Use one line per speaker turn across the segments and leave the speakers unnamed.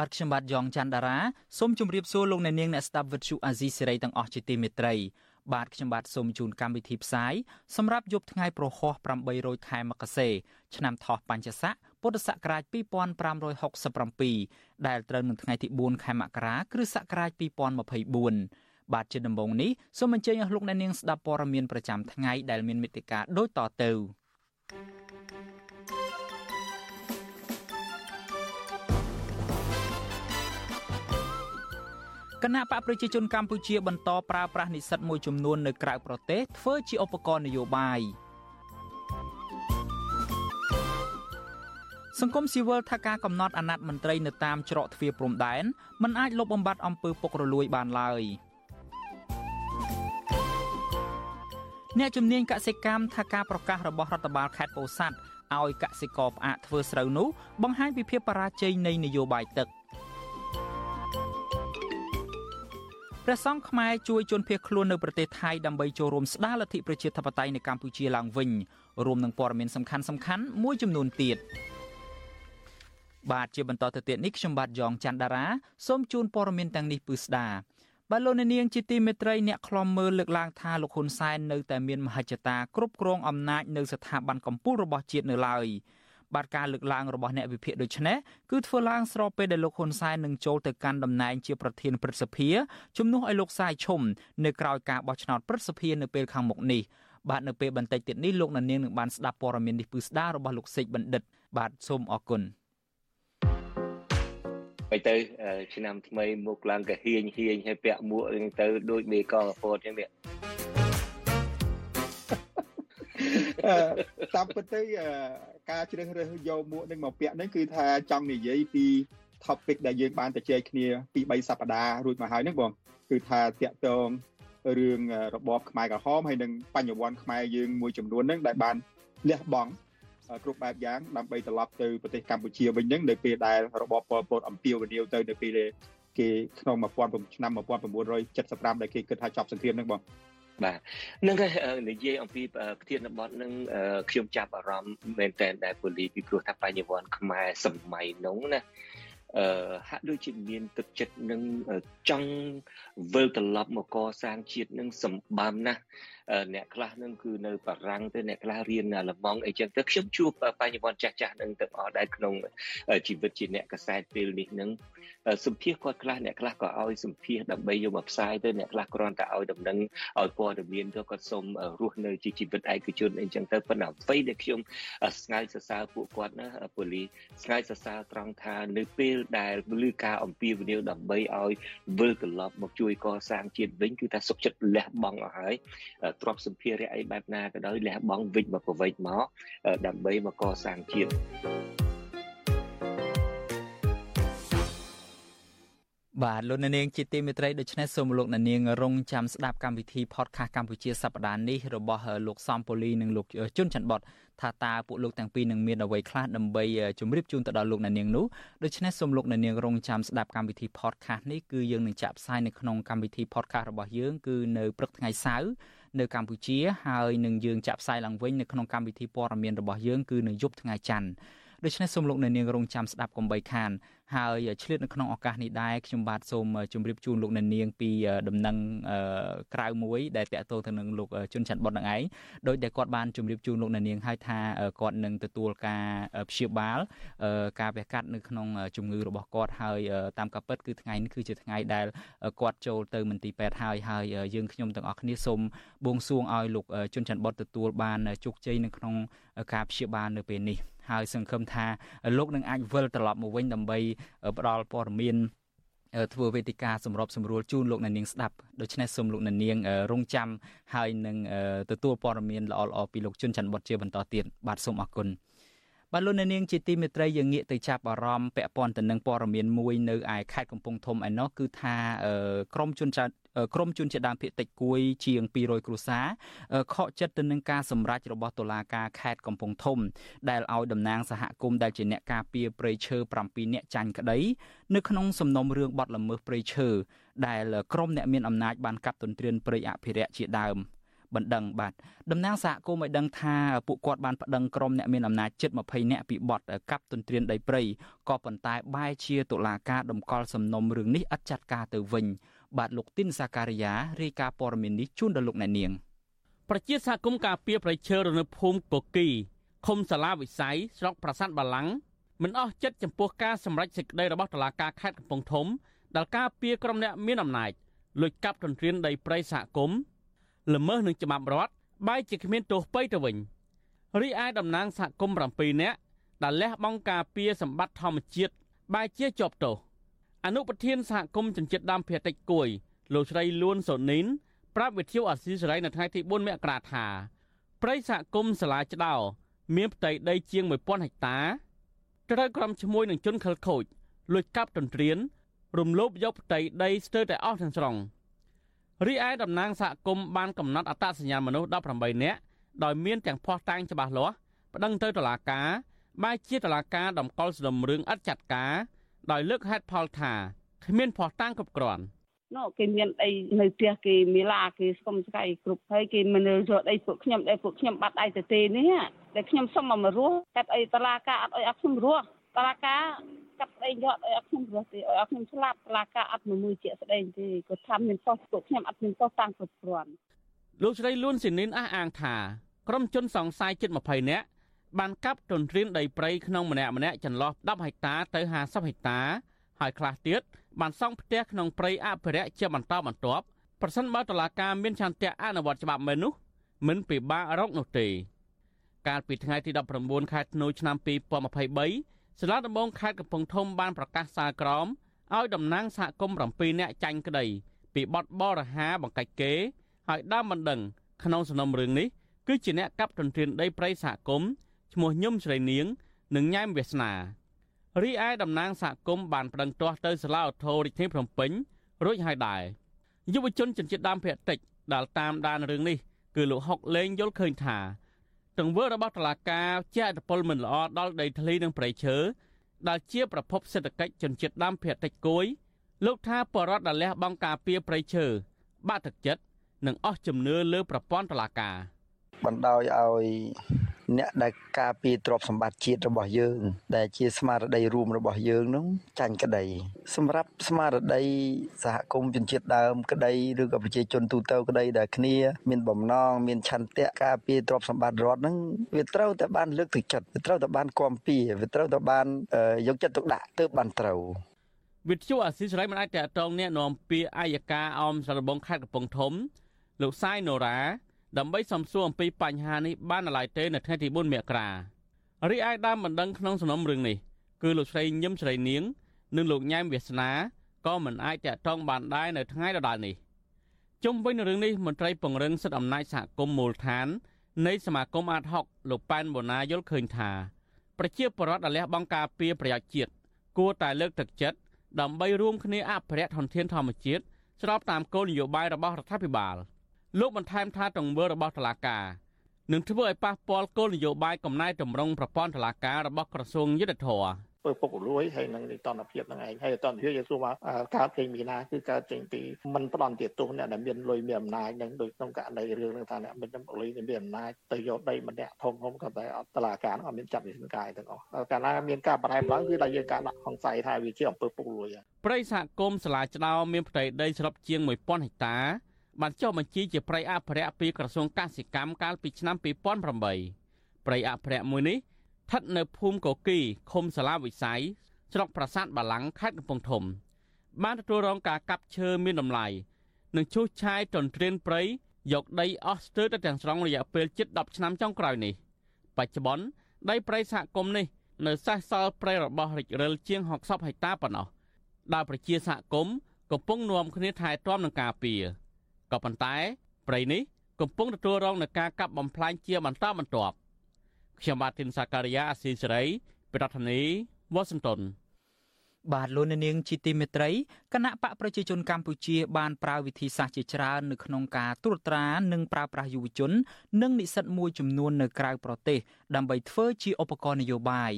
បាទខ្ញុំបាទយ៉ងច័ន្ទដារាសូមជម្រាបសួរលោកអ្នកនាងអ្នកស្ដាប់ Vuthu Azizi Serai ទាំងអស់ជាទីមេត្រីបាទខ្ញុំបាទសូមជូនកម្មវិធីផ្សាយសម្រាប់យប់ថ្ងៃប្រហោះ800ខែមករាឆ្នាំថោះបញ្ញស័កពុទ្ធសករាជ2567ដែលត្រូវនឹងថ្ងៃទី4ខែមករាគ្រិស្តសករាជ2024បាទជាដំបូងនេះសូមអញ្ជើញអស់លោកអ្នកនាងស្ដាប់ព័ត៌មានប្រចាំថ្ងៃដែលមានមេត្តាដូចតទៅ គណៈបកប្រជាជនកម្ពុជាបន្តប្រើប្រាស់និស្សិតមួយចំនួននៅក្រៅប្រទេសធ្វើជាឧបករណ៍នយោបាយសង្គមស៊ីវិលថាការកំណត់អាណត្តិមន្ត្រីនៅតាមច្រកទ្វារព្រំដែនមិនអាចលុបបំបាត់អំពើពុករលួយបានឡើយអ្នកជំនាញកសិកម្មថាការប្រកាសរបស់រដ្ឋបាលខេត្តពោធិ៍សាត់ឲ្យកសិករផ្អាកធ្វើស្រូវនោះបង្ហាញពីភាពបរាជ័យនៃនយោបាយទឹក ព្រះសង្ឃខ្មែរជួយជនភៀសខ្លួននៅប្រទេសថៃដើម្បីចូលរួមស្ដារលទ្ធិប្រជាធិបតេយ្យនៅកម្ពុជាឡើងវិញរួមនឹងព័ត៌មានសំខាន់ៗមួយចំនួនទៀតបាទជាបន្តទៅទៀតនេះខ្ញុំបាទយ៉ងច័ន្ទដារាសូមជូនព័ត៌មានទាំងនេះពឺស្ដាបាទលោកនាងជាទីមេត្រីអ្នកខ្លំមើលលើកឡើងថាលោកហ៊ុនសែននៅតែមានមហិច្ឆតាគ្រប់គ្រងអំណាចនៅស្ថាប័នកម្ពុជារបស់ជាតិនៅឡើយ បាទការលើកឡើងរបស់អ្នកវិភាគដូចនេះគឺធ្វើឡើងស្របពេលដែលលោកហ៊ុនសែននឹងចូលទៅកាន់តំណែងជាប្រធានព្រឹទ្ធសភាជំនួសឲ្យលោកសាយឈុំនៅក្រៅការបោះឆ្នោតព្រឹទ្ធសភានៅពេលខាងមុខនេះបាទនៅពេលបន្តិចទៀតនេះលោកនាងនឹងបានស្ដាប់ព័ត៌មាននេះពឺស្ដាររបស់លោកសេកបណ្ឌិត បាទសូមអរគុណ
ទៅទៅឆ្នាំថ្មីមុខឡើងក៏ហ៊ាញហ៊ាញហើយពាក់មួកទៅដូចមេកងកពតចឹងនេះ
តាមពិតទៅការជ្រើសរើសយកមួកនឹងមកពាក់នេះគឺថាចង់និយាយពី topic ដែលយើងបានទៅជែកគ្នាពី3សប្តាហ៍រួចមកហើយហ្នឹងបងគឺថាតាក់ទងរឿងរបបខ្មែរក្រហមហើយនឹងបញ្ញវន្តខ្មែរយើងមួយចំនួនហ្នឹងដែលបានលះបង់គ្រប់បែបយ៉ាងដើម្បីត្រឡប់ទៅប្រទេសកម្ពុជាវិញហ្នឹងនៅពេលដែលរបបប៉ុលពតអំពាវនាវទៅនៅពេលគេក្នុង1000ឆ្នាំ1975ដែលគេគិតថាចប់សង្គ្រាមហ្នឹងបង
បាទនឹងនិយាយអំពីប្រធានបទនឹងខ្ញុំចាប់អារម្មណ៍មែនតើដែលពូលីពីព្រោះថាបញ្ញវន្តខ្មែរសម័យនោះណាអឺហាក់ដូចជាមានទឹកចិត្តនឹងចង់វិលត្រឡប់មកកសាងជាតិនឹងសម្បំណាស់ អ្នកខ្លះនឹងគឺនៅបារាំងទៅអ្នកខ្លះរៀននៅលម៉ង់អីចឹងទៅខ្ញុំជួបបញ្ញវន្តចាស់ចាស់នឹងទាំងអស់ដែរក្នុងជីវិតជាអ្នកកសែតពេលនេះនឹងសម្ភាសគាត់ខ្លះអ្នកខ្លះក៏ឲ្យសម្ភាសដើម្បីយកមកផ្សាយទៅអ្នកខ្លះគ្រាន់តែឲ្យដំណឹងឲ្យព័ត៌មានទៅគាត់សូមរស់នៅជាជីវិតឯកជនអីចឹងទៅប៉ុន្តែអ្វីដែលខ្ញុំស្ងាយសរសើរពួកគាត់ណាពូលីស្ងាយសរសើរត្រង់ថានៅពេលដែលឮការអំពាវនាវដើម្បីឲ្យវិលត្រឡប់មកជួយកសាងជាតិវិញគឺថាសុខចិត្តលះបង់អស់ហើយទ្រព្យសម្ភារៈអីបែបណាក៏ដោយលះបង់វិចមកប្រវេចមកដើម្បីមកកសាងជាតិ
បាទលោកនាងជាទីមេត្រីដូច្នេះសូមលោកនាងរងចាំស្ដាប់កម្មវិធី podcast កម្ពុជាសប្តាហ៍នេះរបស់លោកសំពូលីនិងលោកជុនច័ន្ទបតថាតើពួកលោកទាំងពីរនឹងមានអ្វីខ្លះដើម្បីជម្រាបជូនទៅដល់លោកអ្នកនាងនោះដូច្នេះសូមលោកអ្នកនាងរងចាំស្ដាប់កម្មវិធី podcast នេះគឺយើងនឹងចាក់ផ្សាយនៅក្នុងកម្មវិធី podcast របស់យើងគឺនៅព្រឹកថ្ងៃសៅរ៍ នៅកម្ពុជាហើយនឹងយើងចាក់ផ្សាយឡើងវិញនៅក្នុងកម្មវិធីព័ត៌មានរបស់យើងគឺនៅយប់ថ្ងៃច័ន្ទដូច្នេះសូមលោកអ្នកនាងរងចាំស្ដាប់កុំបីខាន ហើយឆ្លៀតនៅក្នុងឱកាសនេះដែរខ្ញុំបាទសូមជម្រាបជូនលោកអ្នកនាងពីដំណឹងក្រៅមួយដែលតកតងទៅនឹងលោកជុនច័ន្ទបុតនឹងឯងដោយដែលគាត់បានជម្រាបជូនលោកអ្នកនាងឲ្យថាគាត់នឹងទទួលការព្យាបាលការវះកាត់នៅក្នុងជំងឺរបស់គាត់ហើយតាមការពិតគឺថ្ងៃនេះគឺជាថ្ងៃដែលគាត់ចូលទៅមន្ទីរពេទ្យហើយហើយយើងខ្ញុំទាំងអស់គ្នាសូមបួងសួងឲ្យលោកជុនច័ន្ទបុតទទួលបានជោគជ័យនៅក្នុងការព្យាបាលនៅពេលនេះ ហើយសង្ឃឹមថាលោកនឹងអាចវិលត្រឡប់មកវិញដើម្បីផ្ដល់ព័ត៌មានធ្វើវេទិកាសម្របសម្រួលជូនលោកអ្នកនាងស្ដាប់ដូច្នេះសូមលោកអ្នកនាងរងចាំហើយនឹងទទួលព័ត៌មានល្អៗពីលោកជុនច័ន្ទបុតជាបន្តទៀតបាទសូមអរគុណ បាទលោកអ្នកនាងជាទីមេត្រីយើងងាកទៅចាប់អារម្មណ៍ពាក់ព័ន្ធទៅនឹងព័ត៌មានមួយនៅឯខេត្តកំពង់ធំឯណោះគឺថាក្រមជនចៅក្រមជនជាដើមភាគតិចគួយជាង200គ្រួសារខកចិត្តទៅនឹងការសម្រេចរបស់តុលាការខេត្តកំពង់ធំ ដែលឲ្យតំណាងសហគមន៍ដែលជាអ្នកការពារព្រៃឈើ7នាក់ចាញ់ក្តីនៅក្នុងសំណុំរឿងបទល្មើសព្រៃឈើដែលក្រមអ្នកមានអំណាចបានកាប់ទន្ទ្រានព្រៃអភិរក្សជាដើម។ បណ្ដឹងបាទតំណាងសហគមន៍ឲ្យដឹងថាពួកគាត់បានប្តឹងក្រុមអ្នកមានអំណាចជិត20នាក់ពីបទកាប់ទន្ទ្រានដីព្រៃក៏ប៉ុន្តែបែរជាតុលាការដំកល់សំណុំរឿងនេះឥតចាត់ការទៅវិញបាទលោកទីនសាការីយ៉ារាយការណ៍ព័ត៌មាននេះជូនដល់លោកអ្នកនាង
ប្រជាសហគមន៍ការពារប្រៃឈើរនៅភូមិកគីឃុំសាឡាវិស័យស្រុកប្រាសាទបាឡាំងមិនអស់ចិត្តចំពោះការសម្រេចសេចក្តីរបស់តុលាការខេត្តកំពង់ធំដែលការពារក្រុមអ្នកមានអំណាចលួចកាប់ទន្ទ្រានដីព្រៃសហគមន៍ ល្មើសនឹងច្បាប់រដ្ឋបែរជាគ្មានទោសបីទៅវិញរីឯតំណាងសហគមន៍7នាក់ដែលលះបង់ការពារសម្បត្តិធម្មជាតិបែរជាជាប់ទោសអនុប្រធានសហគមន៍ជនជាតិដើមភាគតិចគួយលោកស្រីលួនសូនីនប្រាប់វិទ្យុអាស៊ីសេរីនៅថ្ងៃទី4មករាថាព្រៃសហគមន៍សាលាឆ្ដោមានផ្ទៃដីជាង1000ហិកតាត្រូវក្រុមឈ្មួញនឹងជនខិលខូចលួចកាប់ទន្ទ្រានរំលោភយកផ្ទៃដីស្ទើរតែអស់ទាំងស្រុង។ រីឯតំណាងសហគមន៍បានកំណត់អត្តសញ្ញាណមនុស្ស18នាក់ដោយមានទាំងភ័ស្តុតាងច្បាស់លាស់ប្តឹងទៅតុលាការបែជាតុលាការដំកល់សំណុំរឿងឥតចាត់ការដោយលើកហេតុផលថាគ្មានភ័ស្តុតាងគ្រប់គ្រាន់
នោះគេមានអីនៅផ្ទះគេមីឡាគេស្គមស្កៃគ្រប់ហើយគេមិនយកដីពួកខ្ញុំដែលពួកខ្ញុំបាត់ដៃទៅទេនេះដែលខ្ញុំសុំមករស់កាត់អីតឡាការអត់អីអត់ខ្ញុំរស់ តឡាការកាត់ស្ដីយកឲ្យអត់ខ្ញុំរស់ទេឲ្យអត់ខ្ញុំស្លាប់តឡាការអត់មួយជាស្ដីទេគាត់ថាមានប៉ុស្តិ៍ពួកខ្ញុំអត់មានប៉ុស្តិ៍តាំងគ្រប់គ្រាន់
លោកស្រីលួនស៊ីនីនអះអាងថាក្រុមជនសង្ស័យជិត20នាក់បានកាប់ទន្ទ្រានដីព្រៃក្នុងម្នាក់ម្នាក់ចន្លោះ10ហិកតាទៅ50ហិកតាហើយខ្លះទៀតបានសង់ផ្ទះក្នុងព្រៃអភិរក្សជាបន្តបន្ទាប់ប្រសិនបើតុលាការមានឆន្ទៈអនុវត្តច្បាប់មែននោះមិនពិបាករកនោះទេកាលពីថ្ងៃទី19ខែធ្នូឆ្នាំ2023 សាលាដំបងខេត្តកំពង់ធំបានប្រកាសសាលក្រមឲ្យតំណាងសហគមន៍7នាក់ចាញ់ក្តីពីបទបរហាបង្កាច់គេហើយដើមបណ្ដឹងក្នុងសំណុំរឿងនេះគឺជាអ្នកកាប់ទន្ទ្រានដីព្រៃសហគមន៍ឈ្មោះញឹមស្រីនាង និងញ៉ែមវាសនារីឯតំណាងសហគមន៍បានប្តឹងទាស់ទៅសាលាឧទ្ធររាជធានីភ្នំពេញរួចហើយដែរយុវជនជនជាតិដើមភាគតិចដែលតាមដានរឿងនេះគឺលោកហុកលេងយល់ឃើញថា ទង្វើរបស់តុលាការជាអត្តពលមិនល្អដល់ដីធ្លីនិងព្រៃឈើដែលជាប្រភពសេដ្ឋកិច្ចជនជាតិដើមភាគតិចគួយលោកថាបរដ្ឋដែលលះបង់ការពារព្រៃឈើបាក់ទឹកចិត្តនិងអស់ជំនឿលើប្រព័ន្ធតុលាការ
បណ្ដោយឲ្យ អ្នកដែលការពារទ្រព្យសម្បត្តិជាតិរបស់យើង ដែលជាស្មារតីរួមរបស់យើងនោះចាញ់ក្តី សម្រាប់ស្មារតីសហគមន៍ជនជាតិដើមក្តីឬក៏ប្រជាជនទូទៅក្តីដែលគ្នាមានបំណងមានឆន្ទៈការពារទ្រព្យសម្បត្តិរដ្ឋហ្នឹងវាត្រូវតែបានលើកទឹកចិត្តវាត្រូវតែបានគាំពៀវាត្រូវតែបានយកចិត្តទុកដាក់ទើបបានត្រូវ
វិទ្យុអាស៊ីសេរីមិនអាចតតងแนะនាំពាក្យអាយកាអមសារបងខេត្តកំពង់ធំលោកសាយណូរ៉ា ដើម្បីសំសួរអំពីបញ្ហានេះបាននៅឡើយទេនៅថ្ងៃទី4មករារីឯដើមបណ្ដឹងក្នុងសំណុំរឿងនេះគឺលោកស្រីញឹមស្រីនាង និងលោកញ៉ែមវាសនាក៏មិនអាចតាក់ទងបានដែរនៅថ្ងៃដដែលនេះជុំវិញរឿងនេះមន្ត្រីពង្រឹងសិទ្ធិអំណាចសហគមន៍មូលដ្ឋាន នៃសមាគមអាត60លោកប៉ែនបូណាយល់ឃើញថាប្រជាពលរដ្ឋដែលលះបង់ការពារប្រយោជន៍ជាតិគួរតែលើកទឹកចិត្តដើម្បីរួមគ្នាអភិរក្សធនធានធម្មជាតិស្របតាមគោលនយោបាយរបស់រដ្ឋាភិបាល។ លោកបន្ថែមថាទង្វើរបស់តុលាការនឹងធ្វើឲ្យប៉ះពាល់គោលនយោបាយកំណែតម្រង់ប្រព័ន្ធតុលាការរបស់ក្រសួងយុទ្ធភ័ព
ធ្វើពុករលួយហើយនឹងនីតិរដ្ឋភាពនឹងឯងហើយតន្តភាពយើងសួរថាកើតចេញពីណាគឺកើតចេញពីមិនផ្ដន់ទោសអ្នកដែលមានលុយមានអំណាចនឹងដូចក្នុងករណីរឿងនឹងថាអ្នកមានលុយមានអំណាចទៅយកដីម្នាក់ធំធំក៏តែអត់តឡាការអត់មានចាត់វិធានការទាំងអស់កាលណាមានការបន្ថែមឡើងគឺដែលយើងការដាក់សង្ស័យថាវាជាអំពើពុករលួយ
ព្រៃសហគមន៍សាលាច្ដោមានផ្ទៃដីសរុបជាង1000ហិកតា បានចុះបញ្ជីជាព្រៃអភិរក្សពីក្រសួងកសិកម្មកាលពីឆ្នាំ2008ព្រៃអភិរក្សមួយនេះស្ថិតនៅភូមិកគីឃុំសាឡាវិស័យស្រុកប្រាសាទបាឡាំងខេត្តកំពង់ធំ បានទទួលរងការកាប់ឈើមានតម្លៃនិងឈូសឆាយទន្ទ្រានព្រៃយកដីអស់ស្ទើរទៅទាំងស្រុងរយៈពេលជិត10ឆ្នាំចុងក្រោយនេះបច្ចុប្បន្នដីព្រៃសហគមន៍នេះនៅសេសសល់ព្រៃរបស់រិចរិលជាង60ហិកតាប៉ុណ្ណោះដែលប្រជាសហគមន៍កំពុងនាំគ្នាថែទាំនិងការពារ ក៏ប៉ុន្តែព្រៃនេះកំពុងទទួលរងនឹងការកាប់បំផ្លាញជាបន្តបន្ទាប់ខ្ញុំបាទទីនសាការីយ៉ាអស៊ីសេរីប្រធានាធិបតី Washington
បាទលោកនាងជាទីមេត្រីគណៈបកប្រជាជនកម្ពុជាបានប្រើវិធីសាស្ត្រជាច្រើននៅក្នុងការត្រួតត្រានិងប្រើប្រាស់យុវជន និងនិស្សិតមួយចំនួននៅក្រៅប្រទេស ដើម្បីធ្វើជាឧបករណ៍នយោបាយ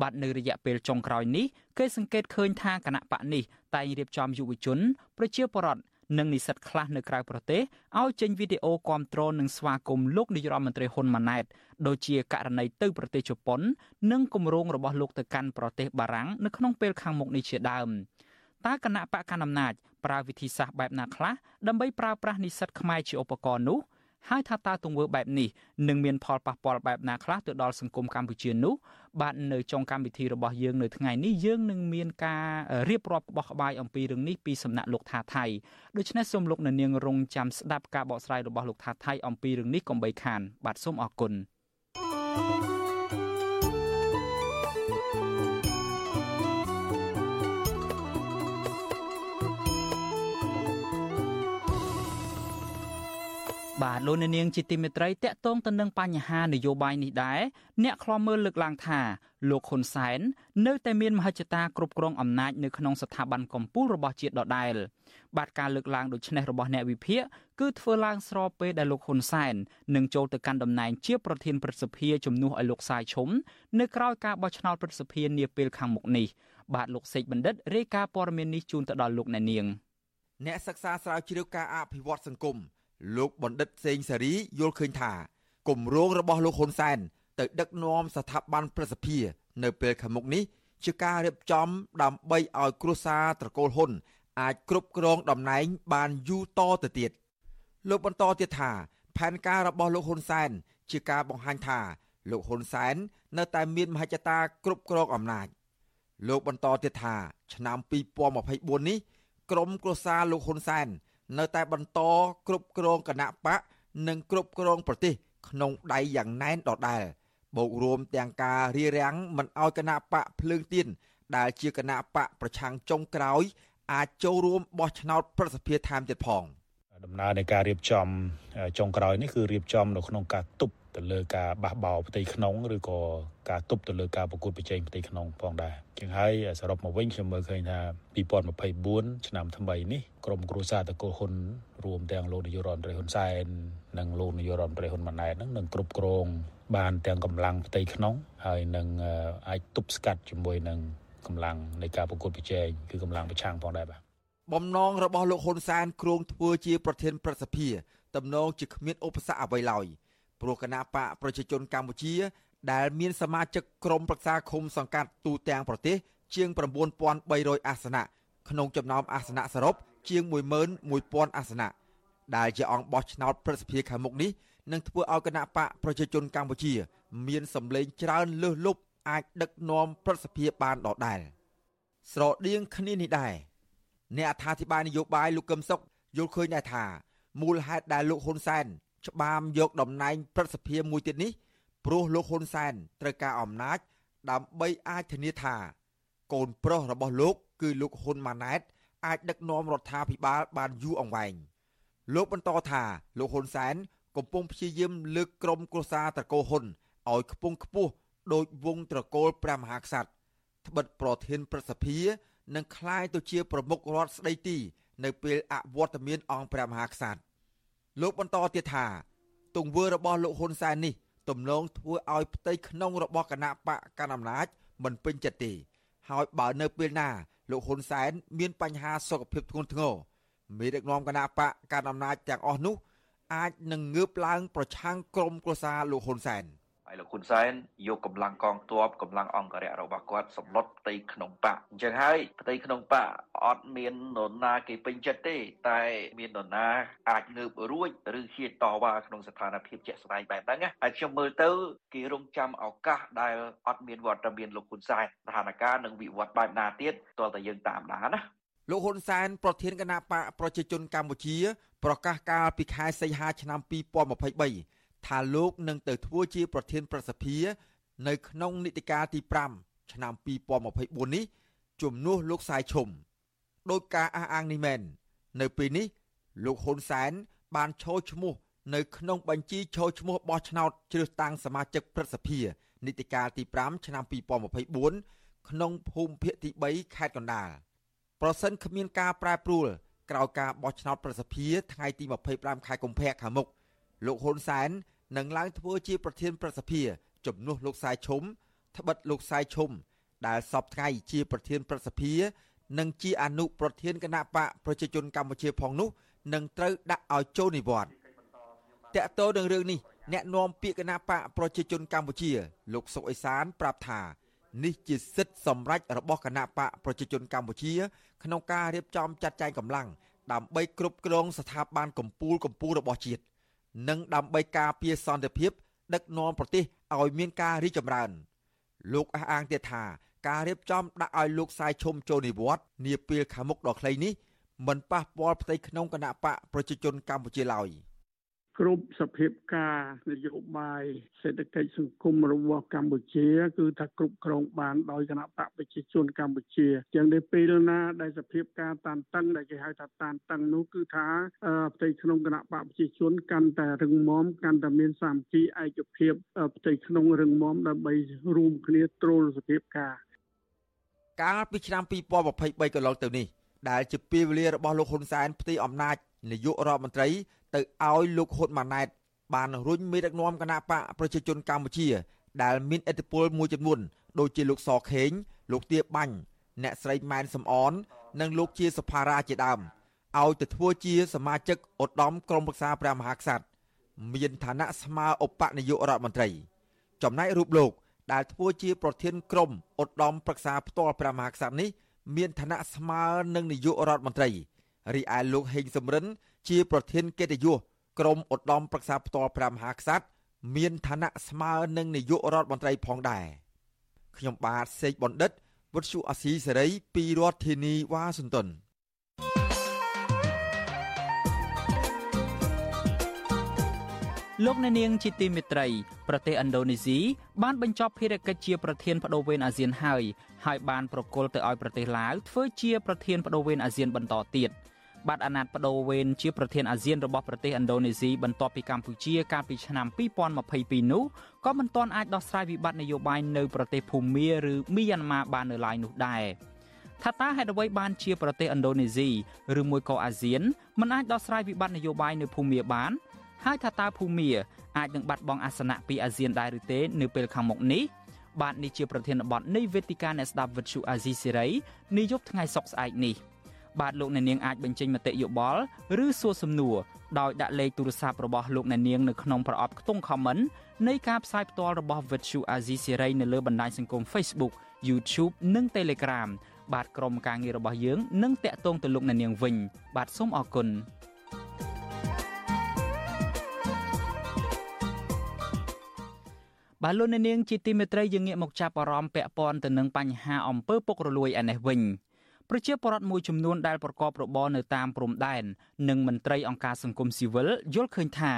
បាទនៅរយៈពេលចុងក្រោយនេះគេសង្កេតឃើញថាគណៈបកនេះតែងរៀបចំយុវជន ប្រជាពលរដ្ឋ និងនិស្សិតខ្លះនៅក្រៅប្រទេសឲ្យចេញវីដេអូគាំទ្រនិងស្វាគមន៍លោកនាយរដ្ឋមន្ត្រីហ៊ុនម៉ាណែតដូចជាករណីទៅប្រទេសជប៉ុន និងគម្រោងរបស់លោកទៅកាន់ប្រទេសបារាំងនៅក្នុងពេលខាងមុខនេះជាដើមតើគណៈបកកណ្ដាលអំណាចប្រើវិធីសាស្ត្របែបណាខ្លះដើម្បីប្រើប្រាស់និស្សិតខ្មែរជាឧបករណ៍នោះ ហើយថាតើទង្វើបែបនេះនឹងមានផលប៉ះពាល់បែបណាខ្លះទៅដល់សង្គមកម្ពុជានោះបាទនៅចុងកម្មវិធីរបស់យើងនៅថ្ងៃនេះយើងនឹងមានការរៀបរាប់ក្បោះក្បាយអំពីរឿងនេះពីសំណាក់លោកថាថៃដូច្នេះសូមលោកអ្នកនាងរងចាំស្ដាប់ការបកស្រាយរបស់លោកថាថៃអំពីរឿងនេះកុំបីខានបាទសូមអរគុណ thank you បាទលោកអ្នកនាងជាទីមេត្រីតកតងទៅនឹងបញ្ហានយោបាយនេះដែរអ្នកខ្លាំមើលលើកឡើងថាលោកហ៊ុនសែននៅតែមានមហិច្ឆតាគ្រប់គ្រងអំណាចនៅក្នុងស្ថាប័នកម្ពុជារបស់ជាតិដដែល បាទការលើកឡើងដូចនេះរបស់អ្នកវិភាគគឺធ្វើឡើងស្របពេលដែលលោកហ៊ុនសែននឹងចូលទៅកាន់តំណែងជាប្រធានព្រឹទ្ធសភាជំនួសឲ្យលោកសាយឈុំនៅក្រៅការបោះឆ្នោតព្រឹទ្ធសភានាពេលខាងមុខនេះបាទលោកសេកបណ្ឌិតរាយការណ៍ព័ត៌មាននេះជូនទៅដល់លោកអ្នកនាង
អ្នកសិក្សាស្រាវជ្រាវការអភិវឌ្ឍសង្គម លោកបណ្ឌិតសេងសេរីយល់ឃើញថាគម្រោងរបស់លោកហ៊ុនសែនទៅដឹកនាំស្ថាប័នប្រសិទ្ធិនៅពេលខាងមុខនេះជាការរៀបចំដើម្បីឲ្យគ្រួសារត្រកូលហ៊ុនអាចគ្រប់គ្រងតំណែងបានយូរតទៅទៀតលោកបន្តទៀតថាផែនការរបស់លោកហ៊ុនសែនជាការបង្ហាញថាលោកហ៊ុនសែននៅតែមានមហិច្ឆតាគ្រប់គ្រងអំណាចលោកបន្តទៀតថាឆ្នាំ2024នេះក្រុមគ្រួសារលោកហ៊ុនសែន នៅតែបន្តគ្រប់គ្រងគណៈបកនិងគ្រប់គ្រងប្រទេស ក្នុងដៃយ៉ាងណែនដដែលបូករួមទាំងការរៀបរៀងមិនឲ្យគណៈបកភ្លើងទៀនដែលជាគណៈបកប្រឆាំងចុងក្រោយ អាចចូលរួមបោះឆ្នោតប្រសិទ្ធភាពថែមទៀតផង
ដំណើរនៃការរៀបចំចុងក្រោយនេះគឺរៀបចំនៅក្នុងការទប់ ទៅលើការបះបោផ្ទៃក្នុងឬក៏ការទប់ទៅលើការប្រកួតប្រជែងផ្ទៃក្នុងផងដែរជាងហើយសរុបមកវិញខ្ញុំមើលឃើញថា2024ឆ្នាំថ្មីនេះក្រមគ្រួសារតកូលហ៊ុនរួមទាំងលោកនាយករដ្ឋមន្ត្រីហ៊ុនសែននិងលោកនាយករដ្ឋមន្ត្រីហ៊ុនម៉ាណែតនឹងនឹងគ្រប់គ្រងបានទាំងកម្លាំងផ្ទៃក្នុងហើយនឹងអាចទប់ស្កាត់ជាមួយនឹងកម្លាំងនៃការប្រកួតប្រជែងគឺកម្លាំងប្រឆាំងផងដែរបាទ
បំណងរបស់លោកហ៊ុនសែនគ្រងធ្វើជាប្រធានប្រសិទ្ធិតំណងជាគ្មានឧបសគ្គអ្វីឡើយ ព្រោះគណៈបកប្រជាជនកម្ពុជា ដែលមានសមាជិកក្រុមប្រឹក្សាឃុំសង្កាត់ទូទាំងប្រទេស ជាង9300អាសនៈក្នុងចំណោមអាសនៈសរុបជាង11000អាសនៈដែលជាអង្គបោះឆ្នោតប្រសិទ្ធិខាងមុខនេះនឹងធ្វើឲ្យគណៈបកប្រជាជនកម្ពុជា មានសម្លេងច្រើនលើសលប់អាចដឹកនាំប្រសិទ្ធិបានដដែលស្រដៀងគ្នានេះដែរអ្នកអត្ថាធិប្បាយនយោបាយលោកកឹមសុខយល់ឃើញដែរថាមូលហេតុដែលលោកហ៊ុនសែន ច្បាមយកតំណែងប្រសិទ្ធភាពមួយទៀតនេះព្រោះលោកហ៊ុនសែនត្រូវការអំណាចដើម្បីអាចធានាថា កូនប្រុសរបស់លោក គឺលោកហ៊ុនម៉ាណែត អាចដឹកនាំរដ្ឋាភិបាលបានយូរអង្វែងលោកបន្តថាលោកហ៊ុនសែនកំពុងព្យាយាមលើកក្រុមគ្រួសារត្រកូលហ៊ុនឲ្យខ្ពង់ខ្ពស់ដោយវងត្រកូលព្រះមហាក្សត្រត្បិតប្រធានប្រសិទ្ធិនឹងคล้ายទៅជាប្រមុខរដ្ឋស្ដីទី នៅពេលអវត្តមានអង្គព្រះមហាក្សត្រ លោកបន្តទៀតថា ទង្វើរបស់លោកហ៊ុនសែននេះទំនងធ្វើឲ្យផ្ទៃក្នុងរបស់គណៈបកកណ្ដាលអំណាចមិនពេញចិត្តទេហើយបើនៅពេលណាលោកហ៊ុនសែនមានបញ្ហាសុខភាពធ្ងន់ធ្ងរមេដឹកនាំគណៈបកកណ្ដាលអំណាចទាំងអស់នោះ អាចនឹងងើបឡើងប្រឆាំងក្រុមគ្រួសារលោកហ៊ុនសែន។
ហើយលោកហ៊ុនសែនយកកម្លាំងកងទ័ពកម្លាំងអង្គរៈរបស់គាត់សម្លុតផ្ទៃក្នុងបកអញ្ចឹងហើយផ្ទៃក្នុងបកអត់មាននរណាគេពេញចិត្តទេតែមាននរណាអាចងើបរួចឬហ៊ានតវ៉ាក្នុងស្ថានភាពជាក់ស្ដែងបែបហ្នឹងណាហើយខ្ញុំមើលទៅគេរងចាំឱកាសដែលអត់មានវត្តមានលោកហ៊ុនសែនស្ថានភាពនឹងវិវត្តបែបណាទៀតតើតើយើងតាមដានណា
លោកហ៊ុនសែនប្រធានគណៈបកប្រជាជនកម្ពុជា ប្រកាសកាលពីខែសីហាឆ្នាំ2023 ថាលោកនឹងទៅធ្វើជាប្រធានប្រសិទ្ធិនៅក្នុងនីតិកាលទី5ឆ្នាំ2024នេះជំនួសលោកសាយឈុំដោយការអះអាងនេះមែននៅពេលនេះលោកហ៊ុនសែនបានឈរឈ្មោះនៅក្នុងបញ្ជីចូលឈ្មោះបោះឆ្នោតជ្រើសតាំងសមាជិកព្រឹទ្ធសភានីតិកាលទី5ឆ្នាំ2024ក្នុងភូមិភាគទី3ខេត្តកណ្ដាលប្រសិនគ្មានការប្រែប្រួលក្រោយការបោះឆ្នោតប្រសិទ្ធភាពថ្ងៃទី25ខែកុម្ភៈខាងមុខលោកហ៊ុនសែន នឹងឡើងធ្វើជាប្រធានប្រសិទ្ធភាពជំនួសលោកសាយឈុំត្បិតលោកសាយឈុំដែលសពថ្ងៃជាប្រធានប្រសិទ្ធភាពនិងជាអនុប្រធានគណៈបកប្រជាជនកម្ពុជាផងនោះនឹងត្រូវដាក់ឲ្យចូលនិវត្តន៍តកតោនឹងរឿងនេះអ្នកនាំពាក្យគណៈបកប្រជាជនកម្ពុជា លោកសុកអេសានប្រាប់ថានេះជាសិទ្ធិសម្រេចរបស់គណៈបកប្រជាជនកម្ពុជា ក្នុងការរៀបចំចាត់ចែងកម្លាំងដើម្បីគ្រប់គ្រងស្ថាប័នកម្ពុជាកម្ពុជារបស់ជាតិ និងដើម្បីការពារសន្តិភាព ដឹកនាំប្រទេសឲ្យមានការរីកចម្រើន លោកអះអាងទៀតថាការរៀបចំដាក់ឲ្យលោកសាយឈុំចូលនិវត្តន៍នាពេលខាងមុខដ៏ខ្លីនេះមិនប៉ះពាល់ផ្ទៃក្នុងគណៈបកប្រជាជនកម្ពុជាឡើយ។
គ្រប់សភាពការនយោបាយសេដ្ឋកិច្ចសង្គមរបស់កម្ពុជា គឺថាគ្រប់គ្រងបានដោយគណៈបកប្រជាជនកម្ពុជាយ៉ាងនេះពេលណាដែលសភាពការតានតឹងដែលគេហៅថាតានតឹងនោះគឺថាផ្ទៃក្នុងគណៈបកប្រជាជនកាន់តែរឹងមាំកាន់តែមានសាមគ្គីឯកភាពផ្ទៃក្នុងរឹងមាំដើម្បីរួមគ្នាទ្រលសភាពការ
កាលពីឆ្នាំ2023កន្លងទៅនេះដែលជាពេលវេលារបស់លោកហ៊ុនសែនផ្ទៃអំណាច នាយករដ្ឋមន្ត្រី ទៅឲ្យលោកហ៊ុនម៉ាណែត បានរុញមេដឹកនាំគណៈបកប្រជាជនកម្ពុជា ដែលមានឥទ្ធិពលមួយចំនួនដូចជាលោកសខេងលោកទាបាញ់អ្នកស្រីម៉ែនសំអន និងលោកជាសភារាជាដើមឲ្យទៅធ្វើជាសមាជិកឧត្តមក្រុមប្រឹក្សាព្រះមហាក្សត្រមានឋានៈស្មើឧបនាយករដ្ឋមន្ត្រី ចំណែករូបលោក ដែលធ្វើជាប្រធានក្រុមឧត្តមប្រឹក្សាផ្ទាល់ព្រះមហាក្សត្រនេះមានឋានៈស្មើនឹងនាយករដ្ឋមន្ត្រី រីឯលោកហេងសំរិន ជាប្រធានកិត្តិយសក្រមឧត្តមប្រឹក្សាផ្ទាល់ព្រះមហាក្សត្រមានឋានៈស្មើនឹងនាយករដ្ឋមន្ត្រីផងដែរខ្ញុំបាទសេកបណ្ឌិតវុទ្ធុអាស៊ីសេរីពីរដ្ឋធានីវ៉ាស៊ីនតោន
លោកអ្នកនាងជាទីមេត្រីប្រទេសឥណ្ឌូនេស៊ីបានបញ្ចប់ភារកិច្ចជាប្រធានបដូវវេនអាស៊ានហើយហើយបានប្រគល់ទៅឲ្យប្រទេសឡាវធ្វើជាប្រធានបដូវវេនអាស៊ានបន្តទៀត។ បាត់អាណត្តិបដូវវេនជាប្រធានអាស៊ានរបស់ប្រទេសឥណ្ឌូនេស៊ីបន្ទាប់ពីកម្ពុជាកាលពីឆ្នាំ2022នោះក៏មិនទាន់អាចដោះស្រាយវិបត្តិនយោបាយនៅប្រទេសភូមាឬមីយ៉ាន់ម៉ាបាននៅឡើយនោះដែរថាតើហេតុអ្វីបានជាប្រទេសឥណ្ឌូនេស៊ីឬមួយក៏អាស៊ានមិនអាចដោះស្រាយវិបត្តិនយោបាយនៅភូមាបានហើយថាតើភូមាអាចនឹងបាត់បង់អាសនៈពីអាស៊ានដែរឬទេនៅពេលខាងមុខនេះបាទនេះជាប្រធានបទនៃវេទិកាអ្នកស្ដាប់វិទ្យុអាស៊ីសេរីនាយប់ថ្ងៃសុក្រស្អែកនេះ។ បាទលោកអ្នកនាងអាចបញ្ចេញមតិយោបល់ឬសួរសំណួរដោយដាក់លេខទូរស័ព្ទរបស់លោកអ្នកនាងនៅក្នុងប្រអប់ខ្ទង់ comment នៃការផ្សាយផ្ទាល់របស់ Vuthu Azizi Serai នៅលើបណ្ដាញសង្គម Facebook YouTube និង Telegram បាទក្រុមការងាររបស់យើងនឹងតាក់ទងទៅលោកអ្នកនាងវិញ បាទសូមអរគុណបាទលោកអ្នកនាងជាទីមេត្រីយើងងាកមកចាប់អារម្មណ៍ពាក់ព័ន្ធទៅនឹងបញ្ហាអំពើពុករលួយឯនេះវិញ ប្រជាពលរដ្ឋមួយចំនួនដែលប្រកបរបរនៅតាមព្រំដែននិងមន្ត្រីអង្គការសង្គមស៊ីវិលយល់ឃើញថា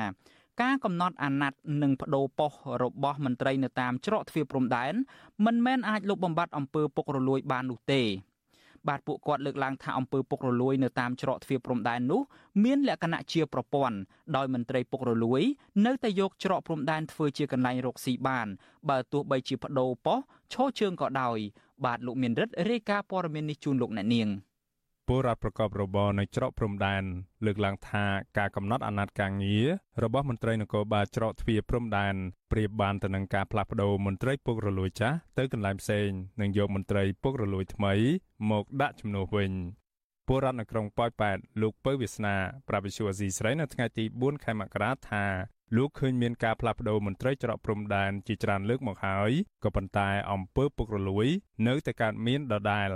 ការកំណត់អាណត្តិនិងបដូរប៉ុស្តិ៍របស់មន្ត្រីនៅតាមច្រកទ្វារព្រំដែនមិនមែនអាចលុបបំបាត់អំពើពុករលួយបាននោះទេ បាទពួកគាត់លើកឡើងថាអំពើពុករលួយនៅតាមច្រកទ្វារព្រំដែននោះមានលក្ខណៈជាប្រព័ន្ធដោយមន្ត្រីពុករលួយ នៅតែយកច្រកព្រំដែនធ្វើជាកន្លែងរកស៊ីបានបើទោះបីជាបដូរប៉ុស្តិ៍ឈរជើងក៏ដោយបាទលោកមានរិទ្ធរាយការណ៍ព័ត៌មាននេះជូនលោកអ្នកនាង
ពលរដ្ឋប្រកបរបរនៅច្រកព្រំដែនលើកឡើងថាការកំណត់អាណត្តិការងាររបស់មន្ត្រីនគរបាលច្រកទ្វារព្រំដែនប្រៀបបានទៅនឹងការផ្លាស់ប្ដូរមន្ត្រីពុករលួយចាស់ទៅកន្លែងផ្សេងនិងយកមន្ត្រីពុករលួយថ្មីមកដាក់ជំនួសវិញពលរដ្ឋនៅក្រុងប៉ោយប៉ែតលោកពៅវាសនាប្រាវិសុវអាស៊ីស្រីនៅថ្ងៃទី4ខែមករាថាលោកឃើញមានការផ្លាស់ប្តូរមន្ត្រីច្រកព្រំដែនជាច្រើនលើកមកហើយក៏ប៉ុន្តែអំពើពុករលួយ នៅតែកើតមានដដែល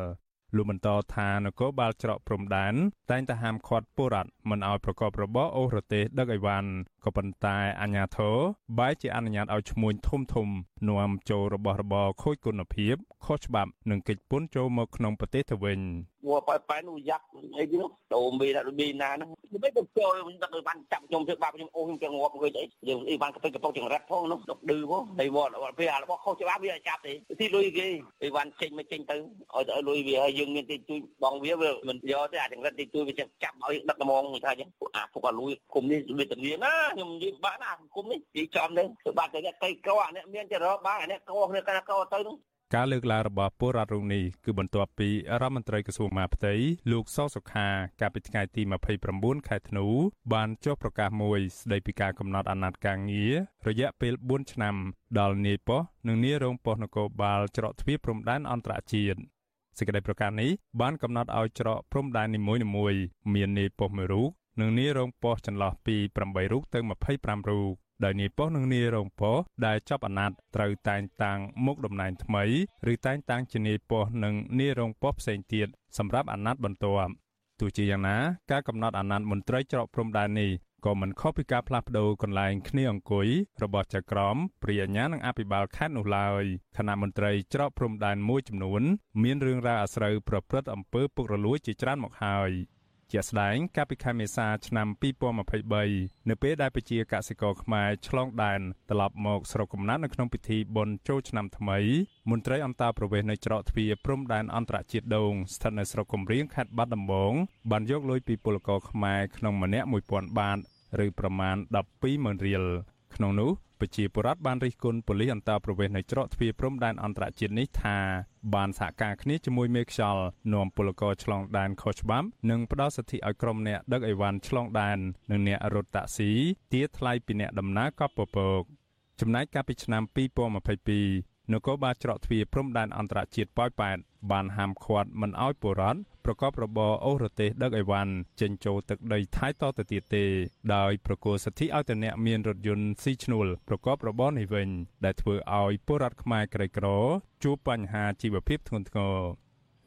លោកបន្តថានគរបាលច្រកព្រំដែនតែងតែហាមឃាត់ពលរដ្ឋមិនឲ្យប្រកបរបរអូសរទេសដឹកអីវ៉ាន់ក៏ប៉ុន្តែអាជ្ញាធរបែរជាអនុញ្ញាតឲ្យឈ្មួញធំធំនាំចូលរបស់របរខូចគុណភាពខុសច្បាប់និងកិច្ចពន្ធចូលមកក្នុងប្រទេសទៅវិញ
វ៉ាប៉ែប៉ែនោះយ៉ាប់អីនោះដូរមីដាក់មីណាហ្នឹងមិនទៅចូលខ្ញុំដឹកបានចាប់ខ្ញុំធ្វើបាបខ្ញុំអូខ្ញុំទាំងងាប់គេអីយើងអីបានកពិតកពុកចង្រិតផងនោះដុកឌឺផងហើយវត្តពេលរបស់ខុសច្បាប់វាចាប់ទេទីលុយគេអីវ៉ាន់ចេញមកចេញទៅឲ្យទៅលុយវាហើយយើងមានទីជួយបងវាវាមិនយកទេអាចង្រិតទីជួយវាចាប់ឲ្យដឹកត្មងថាចឹងអាពុកអាលួយគុំនេះវាតានាណាខ្ញុំនិយាយបាក់ណាគុំនេះនិយាយចំទៅគឺបាត់តែអ្នកកៃកោអាអ្នកមានចរបានអាអ្នកកោគ្នាកណាកោទៅនោះ
ការលើកឡើងរបស់ពលរដ្ឋរុងនេះគឺបន្ទាប់ពីរដ្ឋមន្ត្រីក្រសួងមហាផ្ទៃលោកសសុខាកាលពីថ្ងៃទី29ខែធ្នូបានចុះប្រកាសមួយស្ដីពីការកំណត់អាណត្តិការងាររយៈពេល4ឆ្នាំដល់នាយប៉ុស្តិ៍និងនាយរងប៉ុស្តិ៍នគរបាលច្រកទ្វារព្រំដែនអន្តរជាតិ សេចក្តីប្រកាសនេះបានកំណត់ឲ្យច្រកព្រំដែននីមួយៗមាននាយប៉ុស្តិ៍មួយរូបនិងនាយរងប៉ុស្តិ៍ចន្លោះពី8រូបទៅ25រូបដោយនាយប៉ុស្តិ៍និងនាយរងប៉ុស្តិ៍ដែលចប់អាណត្តិត្រូវតែងតាំងមុខតំណែងថ្មីឬតែងតាំងជានាយប៉ុស្តិ៍និងនាយរងប៉ុស្តិ៍ផ្សេងទៀតសម្រាប់អាណត្តិបន្ទាប់ទោះជាយ៉ាងណាការកំណត់អាណត្តិមន្ត្រីច្រកព្រំដែននេះ ក៏មិនខុសពីការផ្លាស់ប្ដូរកន្លែងគ្នាអង្គុយរបស់ចៅក្រមព្រាអាជ្ញានិងអភិបាលខេត្តនោះឡើយគណៈមន្ត្រីច្រកព្រំដែនមួយចំនួន មានរឿងរ៉ាវអាស្រូវប្រព្រឹត្តអំពើពុករលួយជាច្រើនមកហើយ ជាស្ដែងកាលពីខែមេសាឆ្នាំ2023នៅពេលដែលប្រជាកសិករខ្មែរឆ្លងដែនត្រឡប់មកស្រុកកំណើតនៅក្នុងពិធីបុណ្យចូលឆ្នាំថ្មីមន្ត្រីអន្តរប្រវេសន៍នៅច្រកទ្វារព្រំដែនអន្តរជាតិដូងស្ថិតនៅស្រុកកំរៀងខេត្តបាត់ដំបងបានយកលុយពីពលករខ្មែរក្នុងម្នាក់1000បាតឬប្រមាណ120,000រៀល ក្នុងនោះប្រជាពលរដ្ឋបានរិះគន់ប៉ូលីសអន្តរប្រវេសន៍នៅច្រកទ្វារព្រំដែនអន្តរជាតិនេះថាបានសហការគ្នាជាមួយមេខ្យល់នាំពលករឆ្លងដែនខុសច្បាប់និងផ្ដល់សិទ្ធិឲ្យក្រុមអ្នកដឹកអីវ៉ាន់ឆ្លងដែននិងអ្នករត់តាក់ស៊ីទារថ្លៃពីអ្នកដំណើរកប់ពពកចំណែកកាលពីឆ្នាំ2022 នគរបាលច្រកទ្វារព្រំដែនអន្តរជាតិប៉ោយប៉ែតបានហាមឃាត់មិនឲ្យពលរដ្ឋប្រកបរបរអូសរទេស ដឹកអីវ៉ាន់ចេញចូលទឹកដីថៃតទៅទៀតទេ ដោយប្រគល់សិទ្ធិឲ្យតែអ្នកមានរថយន្តស៊ីឈ្នួលប្រកបរបរនេះវិញ ដែលធ្វើឲ្យពលរដ្ឋខ្មែរក្រីក្រជួបបញ្ហាជីវភាពធ្ងន់ធ្ងរ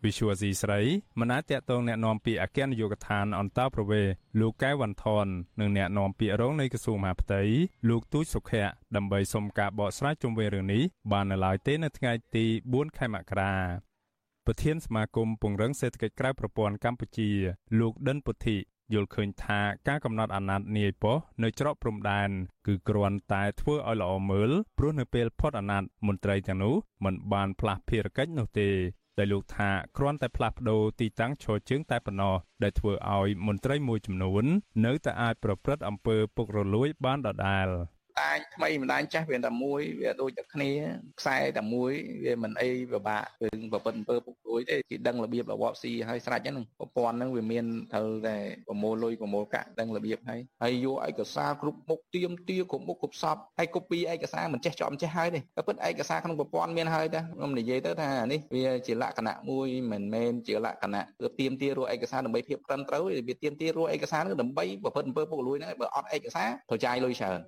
វិសុវស៊ីស្រីមណាតតងแนะនាំពីអគ្គនាយកដ្ឋានអន្តរប្រវេសលោកកែវវ៉ាន់ថននិងแนะនាំពាក្យរងនៃក្រសួងមហាផ្ទៃលោកទូចសុខៈដើម្បីសុំការបកស្រាយជុំវិញរឿងនេះបាននៅឡើយទេនៅថ្ងៃទី4ខែមករាប្រធានសមាគមពង្រឹងសេដ្ឋកិច្ចក្រៅប្រព័ន្ធកម្ពុជា លោកដិនពុទ្ធិយល់ឃើញថាការកំណត់អាណត្តិនាយប៉ុស្តិ៍នៅច្រកព្រំដែនគឺគ្រាន់តែធ្វើឲ្យល្អមើលព្រោះនៅពេលផុតអាណត្តិមន្ត្រីទាំងនោះមិនបានផ្លាស់ភារកិច្ចនោះទេ ដែលលោកថាគ្រាន់តែផ្លាស់ប្ដូរទីតាំងឈរជើងតែប៉ុណ្ណោះដែលធ្វើឲ្យមន្ត្រីមួយចំនួននៅតែអាចប្រព្រឹត្តអំពើពុករលួយបានដដែល។
ដាញថ្មីម្ដាញចាស់វាតែមួយវាដូចតែគ្នាខ្សែតែមួយវាមិនអីពិបាកគឺប្រពន្ធអំពើពុកលួយទេគេដឹងរបៀបរបបស៊ីហើយស្រេចហ្នឹងប្រព័ន្ធហ្នឹងវាមានត្រូវតែប្រមូលលុយប្រមូលកាក់ដឹងរបៀបហើយហើយយកឯកសារគ្រប់មុខទៀមទាគ្រប់មុខគ្រប់សពហើយកូពីឯកសារមិនចេះចប់ចេះហើយទេតែពិតឯកសារក្នុងប្រព័ន្ធមានហើយតាខ្ញុំនិយាយទៅថានេះវាជាលក្ខណៈមួយមិនមែនជាលក្ខណៈគឺទៀមទារកឯកសារដើម្បីភាពត្រឹមត្រូវវាទៀមទារកឯកសារហ្នឹងដើម្បីប្រព្រឹត្តអំពើពុករលួយហ្នឹងបើអត់ឯកសារត្រូវចាយលុយច្រើន